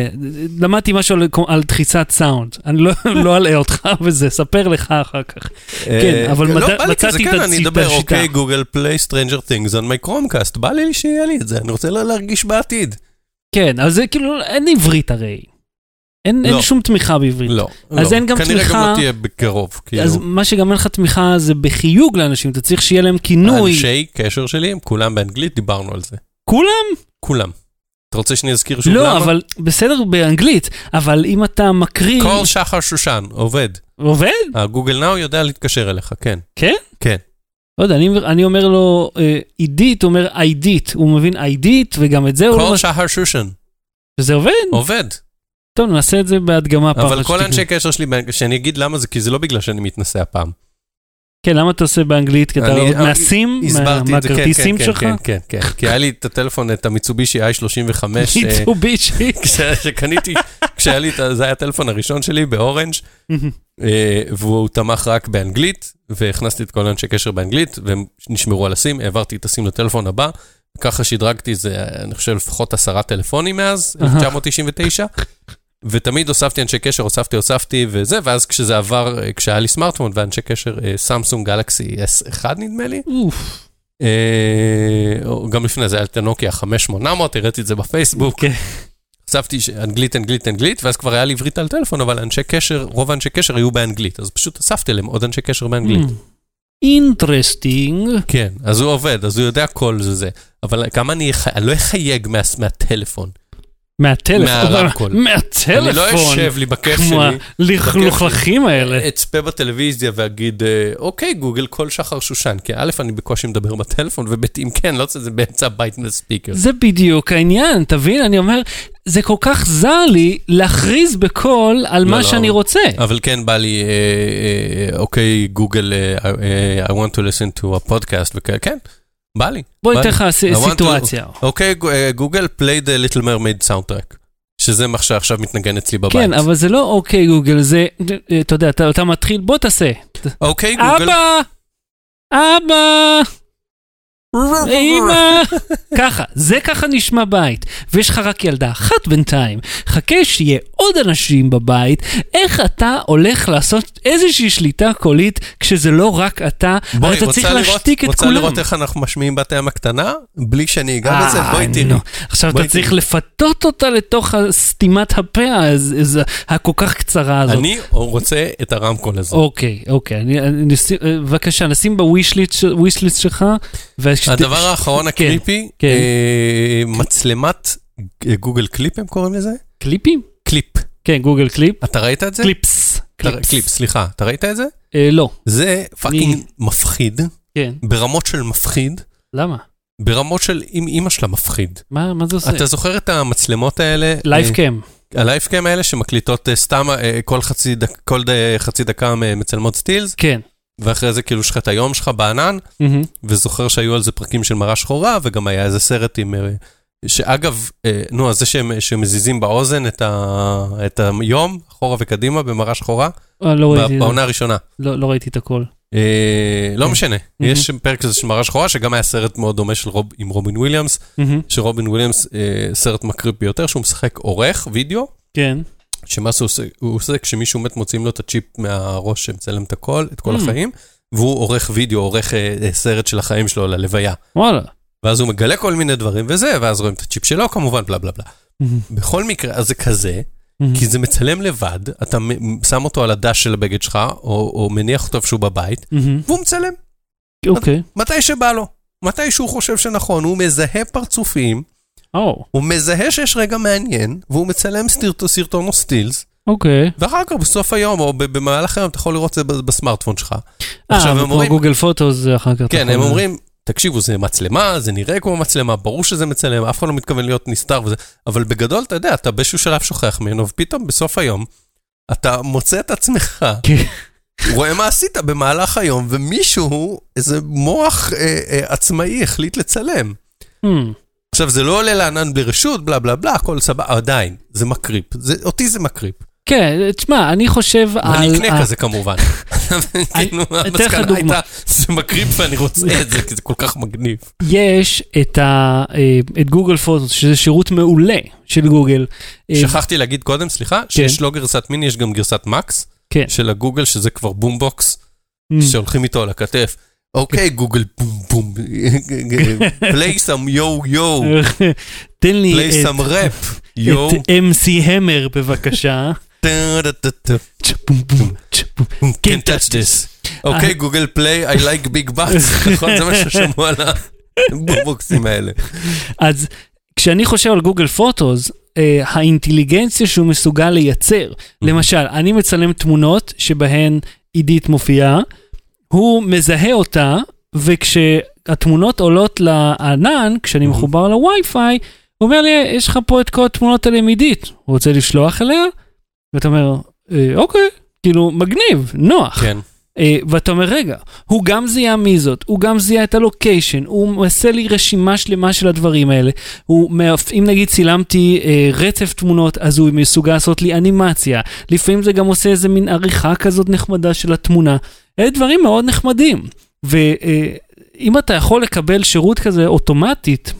למדתי משהו על, על דחיסת סאונד, אני לא, (laughs) לא אלאה אותך בזה, ספר לך אחר כך. כן, אבל לא, מצא- בא לי כזה, מצאתי את כן, אני את אדבר, השיטה. אוקיי, גוגל פליי, Stranger Things on my Chromecast, בא לי שיהיה לי את זה, אני רוצה לה- להרגיש בעתיד. כן, אז זה כאילו, אין עברית הרי. אין, אין לא. שום תמיכה בעברית. לא, אז לא. אין גם כנראה גם תמיכה- לא תהיה בקרוב, כאילו. אז מה שגם אין לך תמיכה זה בחיוג לאנשים, אתה צריך שיהיה להם כינוי. האנשי קשר שלי הם כולם באנגלית, דיברנו על זה. כולם? כולם. אתה רוצה שאני אזכיר שוב למה? לא, אבל בסדר באנגלית, אבל אם אתה מקריא... כל שחר שושן, עובד. עובד? הגוגל נאו יודע להתקשר אליך, כן. כן? כן. לא יודע, אני, אני אומר לו אה, עידית, הוא אומר עידית, הוא מבין עידית, וגם את זה הוא. כל שחר שושן, וזה עובד? עובד. טוב, נעשה את זה בהדגמה פעם. אבל כל. אנשי קשר שלי, שאני אגיד למה זה, כי זה לא בגלל שאני מתנשא הפעם. כן, למה אתה עושה באנגלית? כי אתה עוד מהסים? זה, כן, מהכרטיסים כן, שלך? כן, כן, כן, כן. כי היה לי את הטלפון, את המיצובישי i35, אה, מיצובישי. (laughs) שקניתי, כשהיה לי, זה היה הטלפון הראשון שלי באורנג', אה, והוא תמך רק באנגלית, והכנסתי את כל האנשי קשר באנגלית, והם נשמרו על הסים, העברתי את הסים לטלפון הבא, ככה שדרגתי איזה, אני חושב, לפחות עשרה טלפונים מאז, אהה. 1999, ותמיד הוספתי אנשי קשר, הוספתי, הוספתי וזה, ואז כשזה עבר, אה, כשהיה לי סמארטפון ואנשי קשר, אה, סמסונג גלקסי S1 נדמה לי, אוף. אה, גם לפני זה היה את הנוקיה 5800, הראיתי את זה בפייסבוק. כן. חשבתי שאנגלית, אנגלית, אנגלית, ואז כבר היה לי עברית על טלפון, אבל אנשי קשר, רוב האנשי קשר היו באנגלית, אז פשוט הוספתי להם עוד אנשי קשר באנגלית. interesting. כן, אז הוא עובד, אז הוא יודע כל זה זה. אבל כמה אני, אני לא אחייג מה- מהטלפון. מהטלפון. מהרמקול. (laughs) מהטלפון. אני לא אשב לי בכיף כמו שלי, הלכלוכים האלה. אצפה בטלוויזיה ואגיד, אה, אוקיי, גוגל, call שחר שושן. כי א', אני בקושי מדבר בטלפון, וב', אם כן, לא רוצה את זה באמצע הבית speaker. זה בדיוק העניין, תבין? אני אומר, זה כל כך זר לי להכריז בקול על לא, מה לא. שאני רוצה. אבל כן בא לי, אה, אה, אוקיי, גוגל, I want to listen to a podcast, וכאלה, כן, בא לי. בוא ניתן. לך סיטואציה. אוקיי, אה, גוגל, play the little mermaid soundtrack. שזה מה שעכשיו מתנגן אצלי בבית. כן, אבל זה לא אוקיי גוגל, זה, אה, אתה יודע, אתה מתחיל, בוא תעשה. אוקיי, גוגל. אבא! אבא! אמא! ככה, זה ככה נשמע בית. ויש לך רק ילדה אחת בינתיים. חכה שיהיה עוד אנשים בבית, איך אתה הולך לעשות איזושהי שליטה קולית כשזה לא רק אתה, בואי, אתה רוצה צריך לראות- להשתיק את רוצה כולם. לראות איך אנחנו משמיעים בת הים הקטנה? בלי שאני אגע בזה? אה, בואי תראי. נו. עכשיו בואי אתה צריך תראי. לפתות אותה לתוך סתימת הפה הכל כך קצרה הזאת. אני רוצה את הרמקול הזה. אוקיי, אוקיי, אני, אני, נשים- בבקשה, נשים ב wishlist שלך. הדבר האחרון כן, ה creepy, כן. אה, מצלמת אה, גוגל קליפ הם קוראים לזה? קליפים? קליפ. כן, גוגל קליפ. אתה ראית את זה? קליפס. אתה- קליפ, סליחה. אתה ראית את זה? אה, לא. זה fucking מפחיד, כן. ברמות של מפחיד, למה? ברמות של אם אימא של המפחיד. מה, מה זה עושה? אתה זוכר את המצלמות האלה? lifecam. ה lifecam האלה שמקליטות סתם כל חצי דק- כל חצי דקה מצלמות סטילס, כן. ואחרי זה כאילו יש לך את היום שלך בענן, מהמם. וזוכר שהיו על זה פרקים של מראה שחורה, וגם היה איזה סרט עם... אה, שאגב, אה, נו, אז זה שהם, שמזיזים באוזן את, ה, את היום, אחורה וקדימה, במראה שחורה, אה, לא ראיתי. בעונה הראשונה. לא לא ראיתי את הכל. אה, לא כן. משנה, מהמם. יש פרק כזה של מראה שחורה, שגם היה סרט מאוד דומה של רוב, עם רובין וויליאמס, מהמם. שרובין וויליאמס, אה, סרט creepy ביותר, שהוא משחק עורך וידאו, כן. שמה שהוא עושה, הוא עושה כשמישהו מת מוציאים לו את הצ'יפ מהראש שמצלם את הכל, את כל Mm. החיים, והוא עורך וידאו, עורך אה, אה, סרט של החיים שלו ללוויה. וואלה. ואז הוא מגלה כל מיני דברים וזה, ואז רואים את הצ'יפ שלו כמובן, בלה בלה בלה. מהמם. בכל מקרה, אז זה כזה, מהמם. כי זה מצלם לבד, אתה שם אותו על הדש של הבגד שלך, או, או מניח אותו איפשהו בבית, מהמם. והוא מצלם, אוקיי. מתי שבא לו, מתי שהוא חושב שנכון, הוא מזהה פרצופים, או, הוא מזהה שיש רגע מעניין, והוא מצלם סרטון, סרטון או סטילס, אוקיי. ואחר כך בסוף היום, או במהלך היום, אתה יכול לראות את זה בסמארטפון שלך. אה, כמו גוגל פוטוס זה אחר כך. כן, הם אומרים, תקשיבו, זה מצלמה, זה נראה כמו מצלמה, ברור שזה מצלם, אף אחד לא מתכוון להיות נסתר וזה, אבל בגדול, אתה יודע, אתה באיזשהו שלב שוכח ממנו, ופתאום בסוף היום, אתה מוצא את עצמך, (laughs) כן. רואה מה עשית במהלך היום, ומישהו, איזה מוח אה, אה, עצמאי החליט לצלם. Hmm. עכשיו, זה לא עולה לענן בלי רשות, בלה בלה בלה, הכל סבבה, עדיין, זה מקריפ, זה, אותי זה מקריפ. כן, תשמע, אני חושב על... אני אקנה כזה כמובן. (laughs) כאילו, המסקנה. הייתה, זה מקריפ ואני רוצה את זה, כי זה כל כך מגניב. יש את, אה, את גוגל פוטוס, שזה שירות מעולה של גוגל. אה, שכחתי להגיד קודם, סליחה, שיש לא גרסת מיני, יש גם גרסת מקס כן. של הגוגל, שזה כבר boom box, Mm. שהולכים איתו על הכתף. אוקיי, גוגל, בום בום, (laughs) play some yo yo, (laughs) תן לי את, some rap, (laughs) yo. את MC המר בבקשה. צ'פום. Can't touch this. אוקיי, גוגל פליי, I like big butts, נכון? זה מה ששמעו על הבומבוקסים האלה. אז כשאני חושב על גוגל פוטוס, אה, האינטליגנציה שהוא מסוגל לייצר, למשל, אני מצלם תמונות שבהן עידית מופיעה, הוא מזהה אותה, וכשהתמונות עולות לענן, כשאני. מחובר לווי-פיי, הוא אומר לי, יש לך פה את כל התמונות האלה עם עידית, הוא רוצה לשלוח אליה? ואתה אומר, "אה, אוקיי, כאילו, מגניב, נוח. כן. אה, ואתה אומר, רגע, הוא גם זיהה מי זאת, הוא גם זיהה את הלוקיישן, הוא עושה לי רשימה שלמה של הדברים האלה. הוא, אם נגיד צילמתי אה, רצף תמונות, אז הוא מסוגל לעשות לי אנימציה. לפעמים זה גם עושה איזה מין עריכה כזאת נחמדה של התמונה. אלה דברים מאוד נחמדים. ואם אתה יכול לקבל שירות כזה אוטומטית,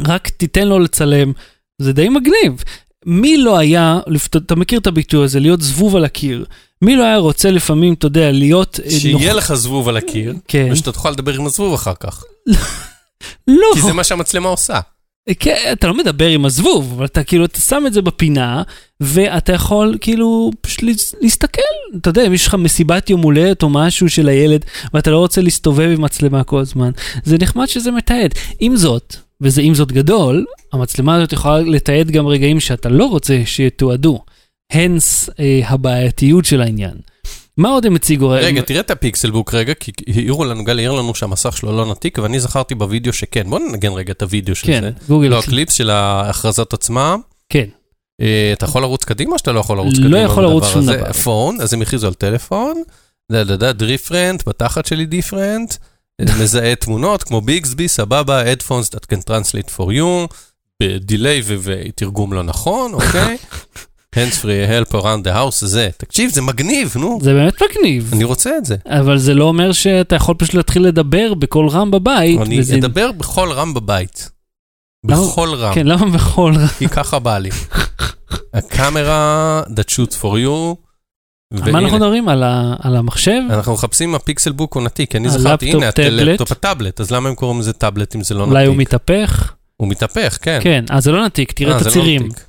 רק תיתן לו לצלם, זה די מגניב. מי לא היה, אתה מכיר את הביטוי הזה, להיות זבוב על הקיר. מי לא היה רוצה לפעמים, אתה יודע, להיות... אה, שיהיה נוכ- לך זבוב על הקיר, כן. ושאתה תוכל לדבר עם הזבוב אחר כך. (laughs) לא, כי זה מה שהמצלמה עושה. כן, אתה לא מדבר עם הזבוב, אבל אתה כאילו, אתה שם את זה בפינה, ואתה יכול כאילו פשוט להס- להסתכל, אתה יודע, אם יש לך מסיבת יום הולדת או משהו של הילד, ואתה לא רוצה להסתובב עם מצלמה כל הזמן, זה נחמד שזה מתעד. עם זאת, וזה עם זאת גדול, המצלמה הזאת יכולה לתעד גם רגעים שאתה לא רוצה שיתועדו. הנה אה, הבעייתיות של העניין. מה עוד הם הציגו? רגע, תראה את הפיקסלבוק רגע, כי העירו לנו, גל העיר לנו שהמסך שלו לא נתיק, ואני זכרתי בווידאו שכן. בוא ננגן רגע את הווידאו של כן, זה. גוגל. לא, הקליפס של ההכרזות עצמם. כן. אה, אתה יכול לרוץ קדימה או שאתה לא יכול לרוץ לא קדימה? יכול לרוץ שום? דבר. פון, אז הם הכריזו על טלפון, דה דה דה, different, בתחת שלי different, מזהה תמונות כמו ביגסבי, סבבה, headphones that can translate for you, ב delay ו- ותרגום לא נכון, אוקיי? (laughs) hands free help around the house, זה. תקשיב, זה מגניב, נו. זה באמת מגניב. אני רוצה את זה. אבל זה לא אומר שאתה יכול פשוט להתחיל לדבר בקול רם בבית. אני וזה- אדבר בכל רם בבית. בכל רם. כן, למה בקול רם? כי ככה בא לי. (laughs) ה camera that shoots for you. על מה אנחנו מדברים? על ה- על המחשב? אנחנו מחפשים הפיקסל בוק עונתי, כי אני זכרתי, הנה. הלפטופ הטאבלט, אז למה הם קוראים לזה טאבלט אם זה לא אולי הוא נתיק? מתהפך? הוא מתהפך, כן. כן, אז זה לא נתיק, תראה אה, את לא הצירים. נתיק.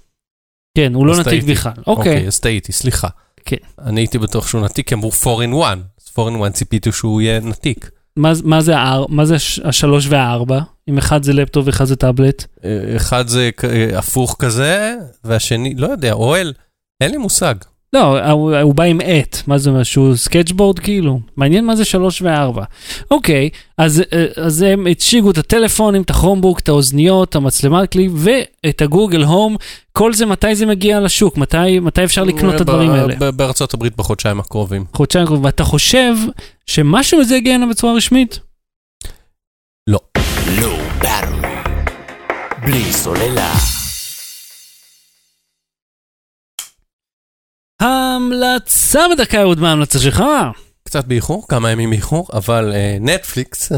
כן, הוא לא נתיק. בכלל. אוקיי, אוקיי. אז טעיתי, סליחה. כן. אני הייתי בטוח שהוא נתיק, כי אמרו 4 in 1. אז 4 in 1 ציפיתי שהוא יהיה נתיק. מה- מה זה ה- מה זה הש- השלוש והארבע? אם אחד זה לפטופ ואחד זה טאבלט? אה, אחד זה אה, הפוך כזה, והשני, לא יודע, אוהל, אין לי מושג. לא, הוא, הוא בא עם עט, מה זה משהו, sketchboard כאילו? מעניין מה זה שלוש וארבע. אוקיי, אז, אז הם הציגו את הטלפונים, את הכרומבוק, את האוזניות, את המצלמת קליפ ואת הגוגל הום. כל זה, מתי זה מגיע לשוק? מתי, מתי אפשר לקנות את הדברים האלה? בארצות הברית בחודשיים הקרובים. חודשיים קרובים, ואתה חושב שמשהו מזה יגיע הנה בצורה רשמית? לואו באטרי. בלי סוללה. המלצה בדקה אהוד, מה ההמלצה שלך? קצת באיחור, כמה ימים באיחור, אבל אה, נטפליקס.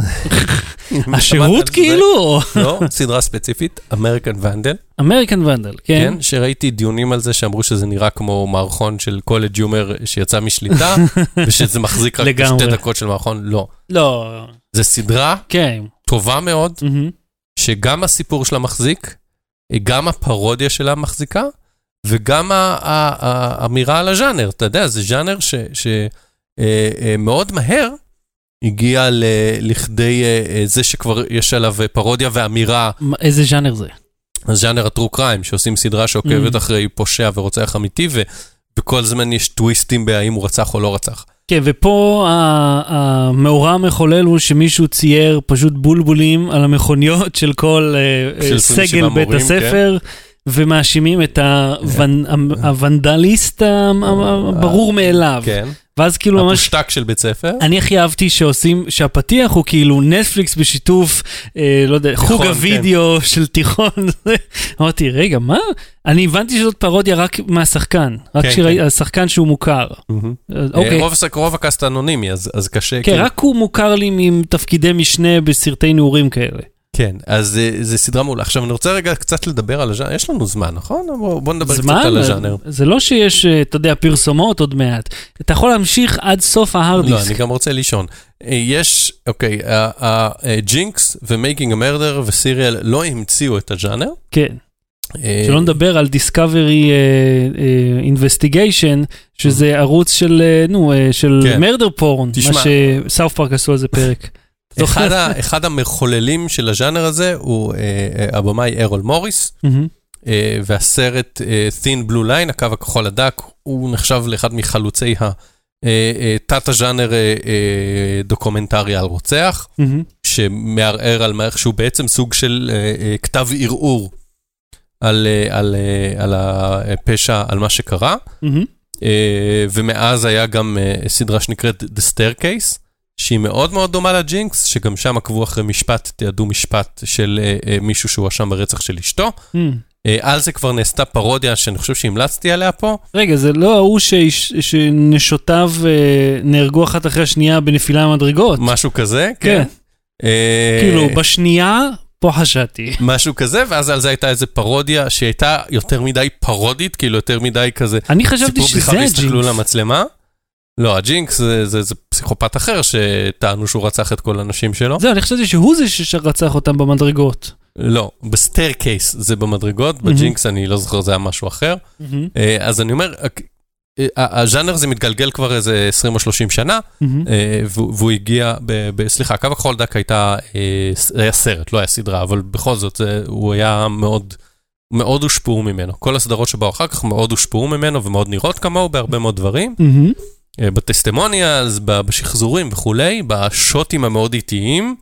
(laughs) השירות כאילו? לא, סדרה ספציפית, אמריקן ונדל, אמריקן ונדל, כן? כן, שראיתי דיונים על זה שאמרו שזה נראה כמו מערכון של קולג' יומר שיצא משליטה, (laughs) ושזה מחזיק רק. שתי דקות של מערכון, לא. לא, זה סדרה כן. טובה מאוד. שגם הסיפור שלה מחזיק, גם הפרודיה שלה מחזיקה, וגם האמירה על הז'אנר, אתה יודע, זה ז'אנר שמאוד מהר הגיע לכדי אה, אה, זה שכבר יש עליו פרודיה ואמירה. איזה ז'אנר זה? אז ז'אנר הטרו קריים, שעושים סדרה שעוקבת אחרי פושע ורוצח אמיתי, וכל הזמן יש טוויסטים בהאם הוא רצח או לא רצח. כן, ופה המאורע המחולל הוא שמישהו צייר פשוט בולבולים על המכוניות של כל אה, של אה, 27 סגל בית מורים, הספר, ומאשימים את הוונ- הוונדליסט הברור מאליו. כן. ואז כאילו ממש... הפושטק של בית ספר. אני הכי אהבתי שעושים, שהפתיח הוא כאילו נטפליקס בשיתוף, אה, לא יודע, חוג כן. הוידאו של תיכון. (laughs) אמרתי, רגע, מה? אני הבנתי שזאת פרודיה רק מהשחקן, רק כן, שראי- כן. השחקן שהוא מוכר. מהמם. אז אה, אוקיי. רוב רוב הקאסט אנונימי, אז אז קשה. כן, כאילו. רק הוא מוכר לי מתפקידי משנה בסרטי נעורים כאלה. כן, אז אה, זה סדרה מעולה. עכשיו, אני רוצה רגע קצת לדבר על הז'אנר, יש לנו זמן, נכון? בוא בוא נדבר קצת זמן? על הז'אנר. זה לא שיש, אה, אתה יודע, פרסומות עוד מעט. אתה יכול להמשיך עד סוף ההארד לא. אני גם רוצה לישון. אה, יש, אוקיי, ג'ינקס ו Making a Murderer ו Serial לא המציאו את הז'אנר. כן. שלא נדבר על Discovery Investigation, שזה ערוץ של, נו, של כן. murder porn, תשמע. מה שסאות' פארק עשו על זה פרק. (laughs) אחד ה- אחד המחוללים של הז'אנר הזה הוא אה, אה, הבמאי ארול מוריס, מהמם. אה, והסרט אה, Thin Blue Line, הקו הכחול הדק, הוא נחשב לאחד מחלוצי התת-הז'אנר אה, אה, דוקומנטרי על רוצח. שמערער על מערכת שהוא בעצם סוג של כתב ערעור על, על, על הפשע, על מה שקרה. ומאז היה גם סדרה שנקראת The Staircase, שהיא מאוד מאוד דומה לג'ינקס, שגם שם עקבו אחרי משפט, תיעדו משפט של אה, אה, מישהו שהואשם ברצח של אשתו. מהמם. אה, על זה כבר נעשתה פרודיה שאני חושב שהמלצתי עליה פה. רגע, זה לא ההוא שאיש- שנשותיו אה, נהרגו אחת אחרי השנייה בנפילה ממדרגות? משהו כזה, כן. כן. אה, כאילו, בשנייה, פה חשדתי. משהו כזה, ואז על זה הייתה איזה פרודיה שהייתה יותר מדי פרודית, כאילו יותר מדי כזה. אני חשבתי סיפור בדיחה שזה והסתכלו הג'ינקס. למצלמה. לא, הג'ינקס זה, זה, זה פסיכופת אחר שטענו שהוא רצח את כל הנשים שלו. זהו, אני חשבתי שהוא זה שרצח אותם במדרגות. לא, ב Staircase זה במדרגות, בג'ינקס אני לא זוכר, זה היה משהו אחר. אה, אז אני אומר, אה, אה, הז'אנר הזה מתגלגל כבר איזה 20 או 30 שנה. אה, והוא הגיע, ב- ב- סליחה, הקו הכחול דק הייתה, היה סרט, לא היה סדרה, אבל בכל זאת, זה- הוא היה מאוד, מאוד הושפעו ממנו. כל הסדרות שבאו אחר כך מאוד הושפעו ממנו ומאוד נראות כמוהו בהרבה מאוד דברים. מהמם. אה, בטסטימוניאלס, ב- בשחזורים וכולי, בשוטים המאוד איטיים.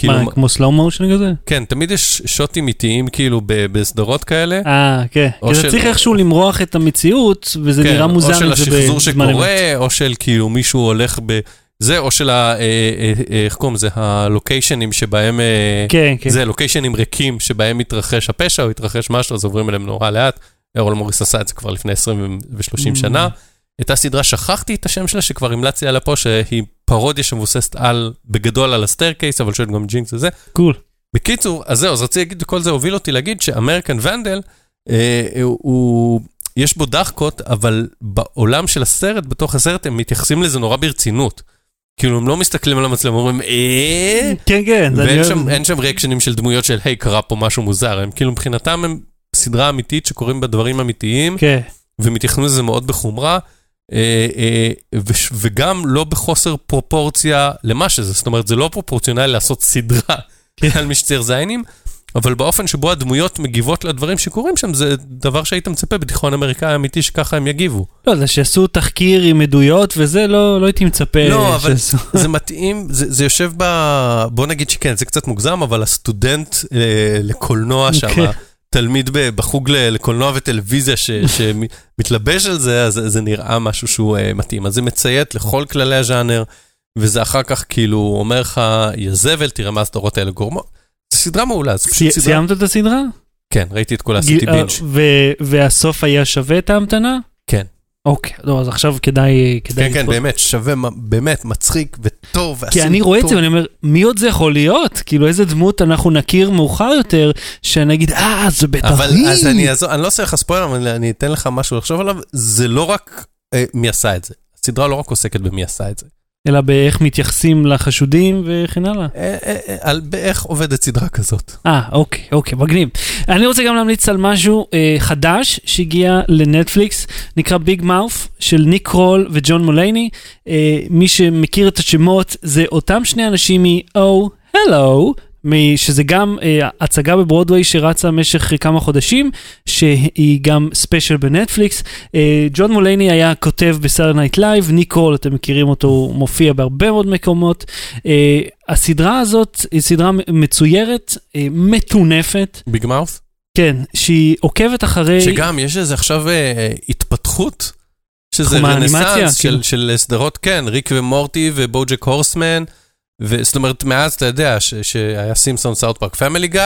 כאילו, מה, כמו סלואו מושן כזה? כן, תמיד יש שוטים איטיים כאילו בסדרות כאלה. אה, כן. או כי אתה של- צריך איכשהו למרוח את המציאות, וזה כן, נראה מוזר או של אם זה השחזור בזמן אמת. שקורה, או של כאילו מישהו הולך ב... זה, או של ה... אה, אה, איך קוראים לזה? הלוקיישנים שבהם... כן, כן. זה לוקיישנים ריקים שבהם מתרחש הפשע או התרחש משהו, אז עוברים אליהם נורא לאט. ארול מוריס עשה את זה כבר לפני 20 ו-30 Mm. שנה. הייתה סדרה, שכחתי את השם שלה, שכבר המלצתי עליה פה, שהיא פרודיה שמבוססת על, בגדול על ה Staircase, אבל שיש גם ג'ינקס וזה. cool. בקיצור, אז זהו, אז רציתי להגיד, כל זה הוביל אותי להגיד שאמריקן ונדל, אה, הוא, הוא, יש בו דחקות, אבל בעולם של הסרט, בתוך הסרט, הם מתייחסים לזה נורא ברצינות. כאילו, הם לא מסתכלים על המצלמה, אומרים, אה... כן, כן. ואין שם. אין שם ריאקשנים של דמויות של, היי, קרה פה משהו מוזר. הם כאילו, מבחינתם הם סדרה אמיתית שקורים בה דברים אמיתיים, כן. ומתייחסים לזה מאוד בחומרה, אה, אה, וגם לא בחוסר פרופורציה למה שזה. זאת אומרת, זה לא פרופורציונלי לעשות סדרה כן. על מי שצריך זיינים, אבל באופן שבו הדמויות מגיבות לדברים שקורים שם, זה דבר שהיית מצפה בתיכון אמריקאי אמיתי שככה הם יגיבו. לא, זה שעשו תחקיר עם עדויות וזה, לא לא הייתי מצפה. לא, אבל- שעשו. (laughs) זה מתאים, זה, זה יושב ב... בוא נגיד שכן, זה קצת מוגזם, אבל הסטודנט אה, לקולנוע שם, כן. תלמיד בחוג לקולנוע וטלוויזיה (laughs) שמתלבש על זה, אז זה נראה משהו שהוא אה, מתאים. אז זה מציית לכל כללי הז'אנר, וזה אחר כך כאילו אומר לך, יא זבל, תראה מה הסדרות האלה גורמות. זו סדרה מעולה, זה פשוט סדרה... סיימת את הסדרה? כן, ראיתי את כל גיל- בינג'. אה, והסוף היה שווה את ההמתנה? כן. אוקיי, לא, אז עכשיו כדאי... כדאי כן, כן. באמת, שווה, באמת, מצחיק וטוב. כי אני רואה את. זה ואני אומר, מי עוד זה יכול להיות? כאילו, איזה דמות אנחנו נכיר מאוחר יותר, שנגיד, אה, זה בטח אבל. אז אני אעזור, אני לא עושה לך ספוילר, אבל אני אתן לך משהו לחשוב עליו, זה לא רק אה, מי עשה את זה. הסדרה לא רק עוסקת במי עשה את זה. אלא באיך מתייחסים לחשודים וכן הלאה. אה, אה, אה, על באיך עובדת סדרה כזאת. אה, אוקיי, אוקיי, מגניב. אני רוצה גם להמליץ על משהו אה, חדש שהגיע לנטפליקס, נקרא ביג מאוף, של ניק קרול וג'ון מולייני. אה, מי שמכיר את השמות זה אותם שני אנשים מ-Oh, Hello, שזה גם אה, הצגה בברודוויי שרצה במשך כמה חודשים, שהיא גם ספיישל בנטפליקס. אה, ג'ון מולייני היה כותב בסאטרדיי נייט לייב, ניק קרול, אתם מכירים אותו, הוא מופיע בהרבה מאוד מקומות. אה, הסדרה הזאת היא סדרה מצוירת, אה, מטונפת, ביג מאות'? כן, שהיא עוקבת אחרי... שגם יש איזה עכשיו אה, התפתחות, שזה רנסאנס של, כאילו. של סדרות, כן, ריק ומורטי ובוג'ק הורסמן, זאת אומרת, מאז אתה יודע ש, שהיה סימפסון סאות' פארק פמילי גיא,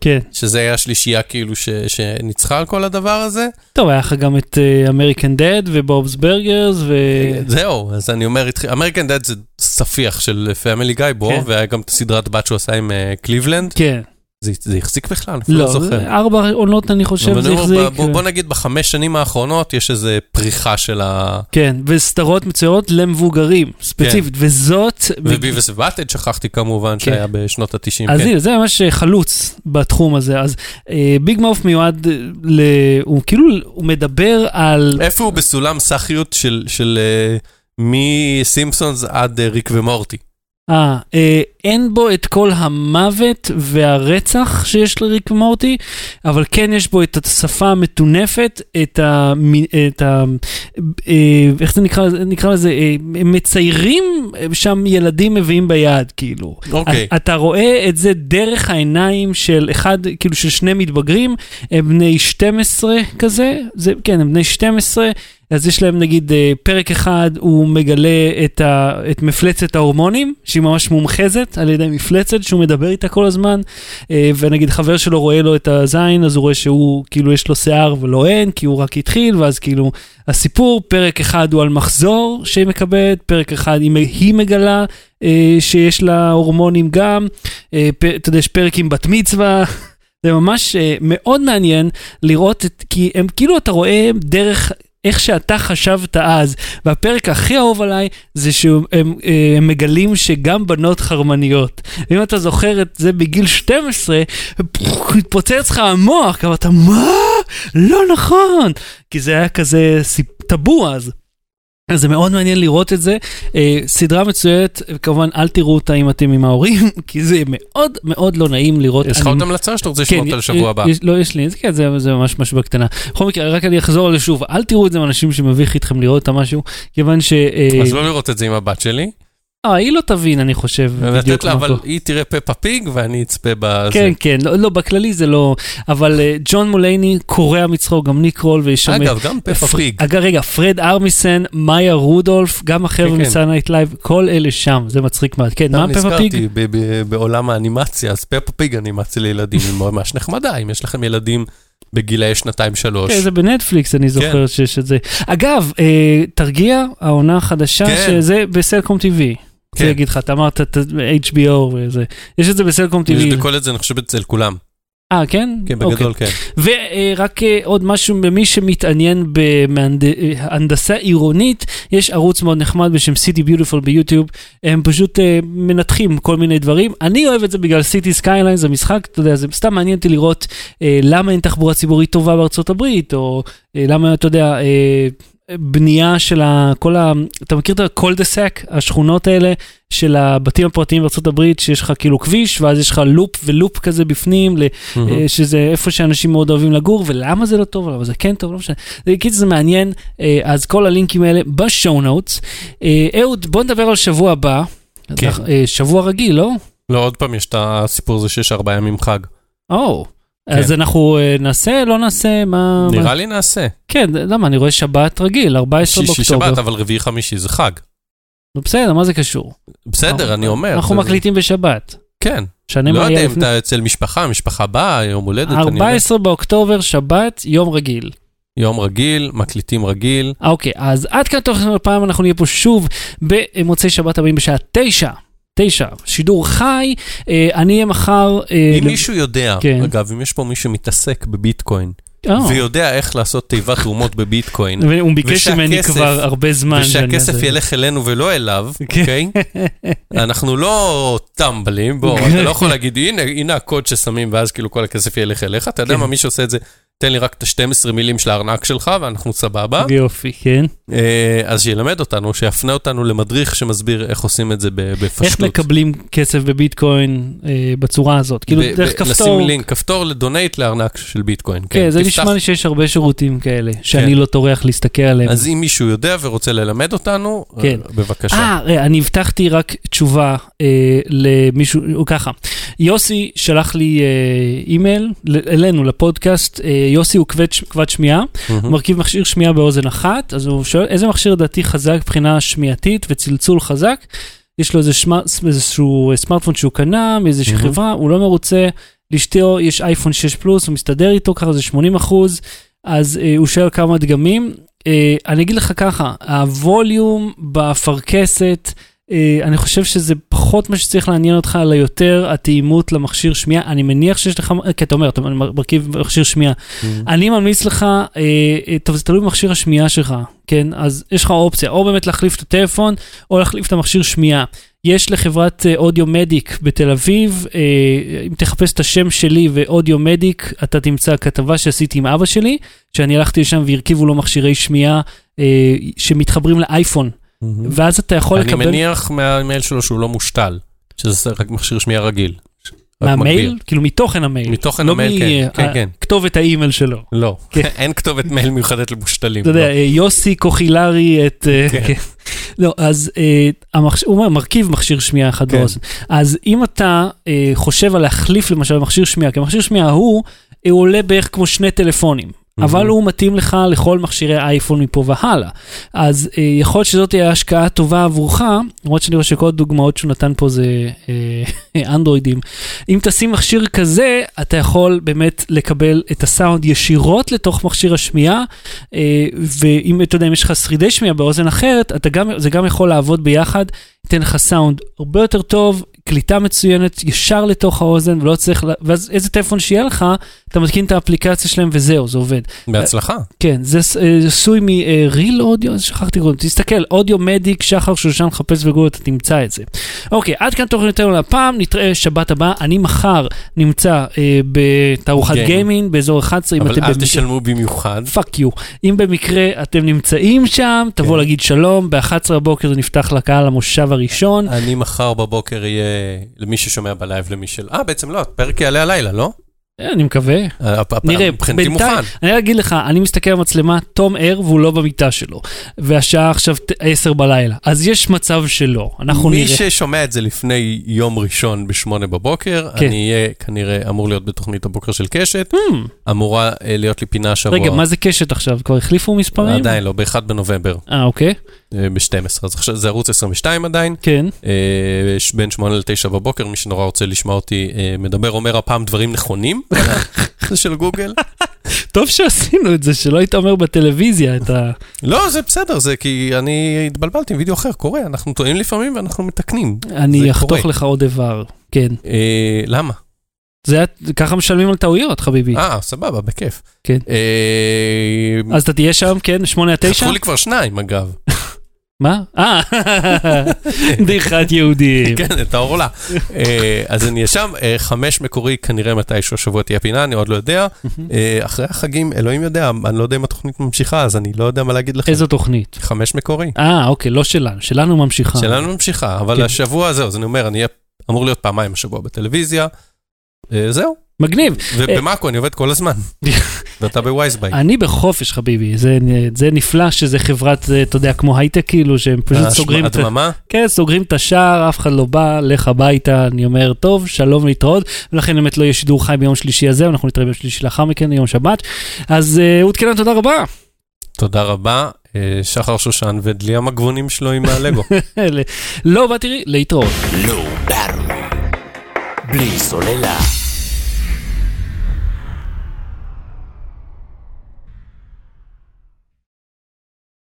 כן. שזה היה השלישייה כאילו ש, שניצחה על כל הדבר הזה. טוב, היה לך גם את אמריקן דד ובובס בורגרס ו... זהו, אז אני אומר, אמריקן דד זה ספיח של פמילי גיא בו, כן. והיה גם את הסדרת בת שהוא עשה עם אה, קליבלנד. כן. זה, זה החזיק בכלל? לא, לא זוכר. זה ארבע עונות אני חושב זה החזיק. בוא, בוא נגיד בחמש שנים האחרונות יש איזה פריחה של ה... כן, וסדרות מצוירות למבוגרים, ספציפית, וזאת... וביבס ובאטד שכחתי כמובן, כן. שהיה בשנות ה-90. אז כן. הנה, זה ממש חלוץ בתחום הזה. אז אה, ביג מאוף מיועד ל... הוא כאילו, הוא מדבר על... איפה הוא בסולם סאחיות של, של uh, מסימפסונס עד uh, ריק ומורטי? אה, אה, אין בו את כל המוות והרצח שיש לריק ומורטי, אבל כן יש בו את השפה המטונפת, את ה... את ה אה, איך זה נקרא, נקרא לזה? אה, מציירים שם ילדים מביאים ביד, כאילו. אוקיי. אתה- אתה רואה את זה דרך העיניים של אחד, כאילו של שני מתבגרים, הם בני 12 כזה, זה, כן, הם בני 12, אז יש להם נגיד אה, פרק אחד, הוא מגלה את, ה, את מפלצת ההורמונים, שהיא ממש מומחזת על ידי מפלצת, שהוא מדבר איתה כל הזמן, אה, ונגיד חבר שלו רואה לו את הזין, אז הוא רואה שהוא, כאילו יש לו שיער ולא אין, כי הוא רק התחיל, ואז כאילו הסיפור, פרק אחד הוא על מחזור שהיא מקבלת, פרק אחד היא, מגלה אה, שיש לה הורמונים גם, אה, אתה יודע, יש פרק עם בת מצווה. (laughs) זה ממש מאוד מעניין לראות את, כי הם כאילו אתה רואה דרך איך שאתה חשבת אז, והפרק הכי אהוב עליי זה שהם הם, אה, הם מגלים שגם בנות חרמניות. אם אתה זוכר את זה בגיל 12, פוח, התפוצץ לך המוח, כי אתה מה? לא נכון! כי זה היה כזה סיפ- טאבו אז. אז זה מאוד מעניין לראות את זה. אה, סדרה מצוירת, כמובן אל תראו אותה אם אתם עם ההורים, (laughs) כי זה מאוד מאוד לא נעים לראות. יש לך עוד המלצה שאתה רוצה כן, לשמוע אותה לשבוע הבא? לא, יש לי, כן, זה, זה ממש משהו בקטנה. בכל מקרה, רק אני אחזור על זה שוב, אל תראו את זה עם אנשים שמביך איתכם לראות את המשהו, כיוון ש... אה, אז לא לראות את זה עם הבת שלי, אה, היא לא תבין, אני חושב, בדיוק לה, מה אבל. היא תראה פפה פיג ואני אצפה בזה. כן, כן, לא, לא, בכללי זה לא... אבל אה, ג'ון מולייני קורע מצחוק, גם ניק קרול, ויש שם... אגב, גם פפה פיג. אגב, רגע, פרד ארמיסן, מאיה רודולף, גם החבר'ה כן, כן. מסאנייט לייב, כל אלה שם, זה מצחיק מאוד. כן, מה פפה פיג? נזכרתי ב- ב- בעולם האנימציה, אז פפה פיג אנימציה לילדים היא ממש נחמדה, אם יש לכם ילדים בגילאי שנתיים-שלוש. כן, זה בנטפליקס, אני זוכר שיש את זה. אגב, אה, תרגיע, העונה החדשה, כן. שזה בסלקום TV. כן. אני אגיד לך, אתה אמרת את HBO וזה. יש את זה בסלקום יש TV. בכל את זה, אני חושב, אצל כולם. אה, כן? כן, אוקיי. בגדול כן. ורק עוד משהו, במי שמתעניין בהנדסה עירונית, יש ערוץ מאוד נחמד בשם City Beautiful ביוטיוב, הם פשוט אה, מנתחים כל מיני דברים. אני אוהב את זה בגלל City Skylines, זה משחק, אתה יודע, זה סתם מעניין אותי לראות אה, למה אין תחבורה ציבורית טובה בארצות הברית, או אה, למה, אתה יודע, אה, בנייה של ה... כל ה... אתה מכיר את הקולדסק, השכונות האלה של הבתים הפרטיים הברית, שיש לך כאילו כביש, ואז יש לך לופ ולופ כזה בפנים, אה, שזה איפה שאנשים מאוד אוהבים לגור, ולמה זה לא טוב, אבל זה כן טוב, לא משנה. זה קיצור זה מעניין, אה, אז כל הלינקים האלה בשואו נוטס. אהוד, בוא נדבר על שבוע הבא. כן. אה, שבוע רגיל, לא? לא, עוד פעם יש את הסיפור הזה שיש ארבעה ימים חג. או. כן. אז אנחנו אה, נעשה, לא נעשה, מה... מה- נראה לי נעשה. כן, למה, אני רואה שבת רגיל, 14 שישי באוקטובר. שבת, אבל רביעי חמישי זה חג. נו, בסדר, מה זה קשור? בסדר, אני אומר. אנחנו זה- מקליטים בשבת. כן. שנה לא מה יודע אם. אתה אצל משפחה, משפחה באה, יום הולדת, אני יודע. 14 באוקטובר, שבת, יום רגיל. יום רגיל, מקליטים רגיל. אה, אוקיי, אז עד כאן תוך הפעם אנחנו נהיה פה שוב במוצאי שבת הבאים בשעה תשע. תשע, שידור חי, אה, אני אהיה מחר... אה, אם מישהו יודע, כן. אגב, אם יש פה מישהו שמתעסק בביטקוין, אה, ויודע איך לעשות תיבת תרומות בביטקוין, והוא ביקש ממני כבר הרבה זמן. ושהכסף אעשה. ילך אלינו ולא אליו, כן. אוקיי? (laughs) אנחנו לא טמבלים, בוא, אתה לא יכול להגיד, הנה, הנה הקוד ששמים, ואז כאילו כל הכסף ילך אליך, אתה יודע כן. מה, מי שעושה את זה, תן לי רק את ה-12 מילים של הארנק שלך ואנחנו סבבה. יופי, כן. אה, אז שילמד אותנו, שיפנה אותנו למדריך שמסביר איך עושים את זה בפשטות. איך מקבלים כסף בביטקוין אה, בצורה הזאת? כאילו, ב- דרך ב- כפתור. לשים לינק, כפתור לדונייט לארנק של ביטקוין. כן, זה תפתח- נשמע לי שיש הרבה שירותים כאלה, שאני כן. לא טורח להסתכל עליהם. אז אם מישהו יודע ורוצה ללמד אותנו, כן. אה, בבקשה. אה, אני הבטחתי רק תשובה אה, למישהו, ככה, יוסי שלח לי אה, אימייל אלינו, לפודקאסט, אה, יוסי הוא כבד, כבד שמיעה, מהמם. מרכיב מכשיר שמיעה באוזן אחת, אז הוא שואל איזה מכשיר לדעתי חזק מבחינה שמיעתית וצלצול חזק, יש לו איזה שמר, איזשהו סמארטפון שהוא קנה מאיזושהי מהמם. חברה, הוא לא מרוצה, לאשתו יש אייפון 6 פלוס, הוא מסתדר איתו ככה זה 80 אחוז, אז אה, הוא שואל כמה דגמים. אה, אני אגיד לך ככה, הווליום באפרכסת, אה, אני חושב שזה פחות מה שצריך לעניין אותך, אלא יותר התאימות למכשיר שמיעה. אני מניח שיש לך, כי אתה אומר, אתה מרכיב מכשיר שמיעה. מהמם. אני ממליץ לך, אה, אה, טוב, זה תלוי במכשיר השמיעה שלך, כן? אז יש לך אופציה, או באמת להחליף את הטלפון, או להחליף את המכשיר שמיעה. יש לחברת אה, אודיו מדיק בתל אביב, אה, אם תחפש את השם שלי ואודיו מדיק, אתה תמצא כתבה שעשיתי עם אבא שלי, שאני הלכתי לשם והרכיבו לו מכשירי שמיעה אה, שמתחברים לאייפון. ואז אתה יכול אני לקבל... מניח מהמייל שלו שהוא לא מושתל, שזה רק מכשיר שמיעה רגיל. מהמייל? כאילו מתוכן המייל. מתוכן לא המייל, כן, מ- כן, אה, כן. כתובת האימייל שלו. לא, כן. (laughs) אין כתובת מייל מיוחדת למושתלים. אתה יודע, לא. אה, יוסי קוחילרי את... אה, כן. לא, אז אה, הוא מרכיב מכשיר שמיעה אחד כן. באוזן. אז אם אתה אה, חושב על להחליף למשל מכשיר שמיעה, כי המכשיר שמיעה ההוא, אה, הוא עולה בערך כמו שני טלפונים. אבל הוא מתאים לך לכל מכשירי אייפון מפה והלאה. אז אה, יכול להיות שזאת תהיה השקעה טובה עבורך, למרות שאני רואה שכל הדוגמאות שהוא נתן פה זה אה, (laughs) אנדרואידים. אם תשים מכשיר כזה, אתה יכול באמת לקבל את הסאונד ישירות לתוך מכשיר השמיעה, אה, ואם אתה יודע, אם יש לך שרידי שמיעה באוזן אחרת, גם, זה גם יכול לעבוד ביחד, ייתן לך סאונד הרבה יותר טוב, קליטה מצוינת, ישר לתוך האוזן, ולא צריך, לה- ואז איזה טלפון שיהיה לך, אתה מתקין את האפליקציה שלהם וזהו, זה עובד. בהצלחה. כן, זה אה, עשוי מ-real אודיו, שכחתי קודם, תסתכל, אודיו מדיק, שחר שושן, חפש בגוגל, אתה תמצא את זה. אוקיי, עד כאן תוכניתנו להפעם, נתראה שבת הבאה, אני מחר נמצא אה, בתערוכת. גיימינג באזור 11, אם אבל אתם אל במקרה- תשלמו במיוחד. fuck you. אם במקרה אתם נמצאים שם, תבואו כן. להגיד שלום, ב-11 בבוקר זה נפתח לקהל המושב הראשון. אני מחר בבוקר אהיה, למי ששומע בלייב, למי של... אה, בעצם לא, הפרק יעלה הלילה, לא? אה, אני מקווה. הפ- נראה, בינתיים. אני אגיד לך, אני מסתכל על המצלמה, תום ער והוא לא במיטה שלו. והשעה עכשיו ת- 10 בלילה, אז יש מצב שלא, אנחנו מי נראה. ששומע את זה לפני יום ראשון בשמונה בבוקר, כן. אני אהיה כנראה אמור להיות בתוכנית הבוקר של קשת, Hmm, אמורה אה, להיות לי פינה השבוע. רגע, מה זה קשת עכשיו? כבר החליפו מספרים? עדיין לא, ב-1 בנובמבר, אה, אוקיי, ב-12. אז עכשיו זה ערוץ 22 עדיין, כן. אה, בין 8 ל-9 בבוקר, מי שנורא רוצה לשמוע אותי אה, מדבר, אומר הפעם דברים נכונים, של גוגל. טוב שעשינו את זה, שלא היית אומר בטלוויזיה את ה... לא, זה בסדר, זה כי אני התבלבלתי עם וידאו אחר, קורה, אנחנו טועים לפעמים ואנחנו מתקנים. אני אחתוך. לך עוד איבר, כן. אה, למה? זה היה- ככה משלמים על טעויות, חביבי. אה, סבבה, בכיף. כן. אה, אז אתה תהיה שם, כן? 8 עד 9? חתכו לי כבר שניים, אגב. מה? אה, (laughs) בדיחת יהודים. כן, את העורלה. אה, אז אני אהיה שם, אה, חמש מקורי, כנראה מתישהו השבוע תהיה פינה, אני עוד לא יודע. אה, אחרי החגים, אלוהים יודע, אני לא יודע אם התוכנית ממשיכה, אז אני לא יודע מה להגיד לכם. איזו תוכנית? חמש מקורי. אה, אוקיי, לא שלנו, שלנו ממשיכה. שלנו ממשיכה, אבל כן. השבוע זהו, אז אני אומר, אני אמור להיות פעמיים השבוע בטלוויזיה. זהו, מגניב. ובמאקו אני עובד כל הזמן. (laughs) ואתה ב-Wizebike. אני בחופש, חביבי. זה, זה נפלא שזה חברת, אה, אתה יודע, כמו הייטק, כאילו, שהם פשוט סוגרים את. הדממה? כן, סוגרים את השער, אף אחד לא בא, לך הביתה, אני אומר, טוב, שלום להתראות, ולכן באמת לא יהיה שידור חי ביום שלישי הזה, אנחנו נתראה ביום שלישי לאחר מכן, יום שבת. אז אה, אהוד קלן, תודה רבה. תודה רבה, אה, שחר שושן ודלי המגבונים שלו עם הלגו. (laughs) לא, באתי להתראות. לואו באטרי. בלי סוללה.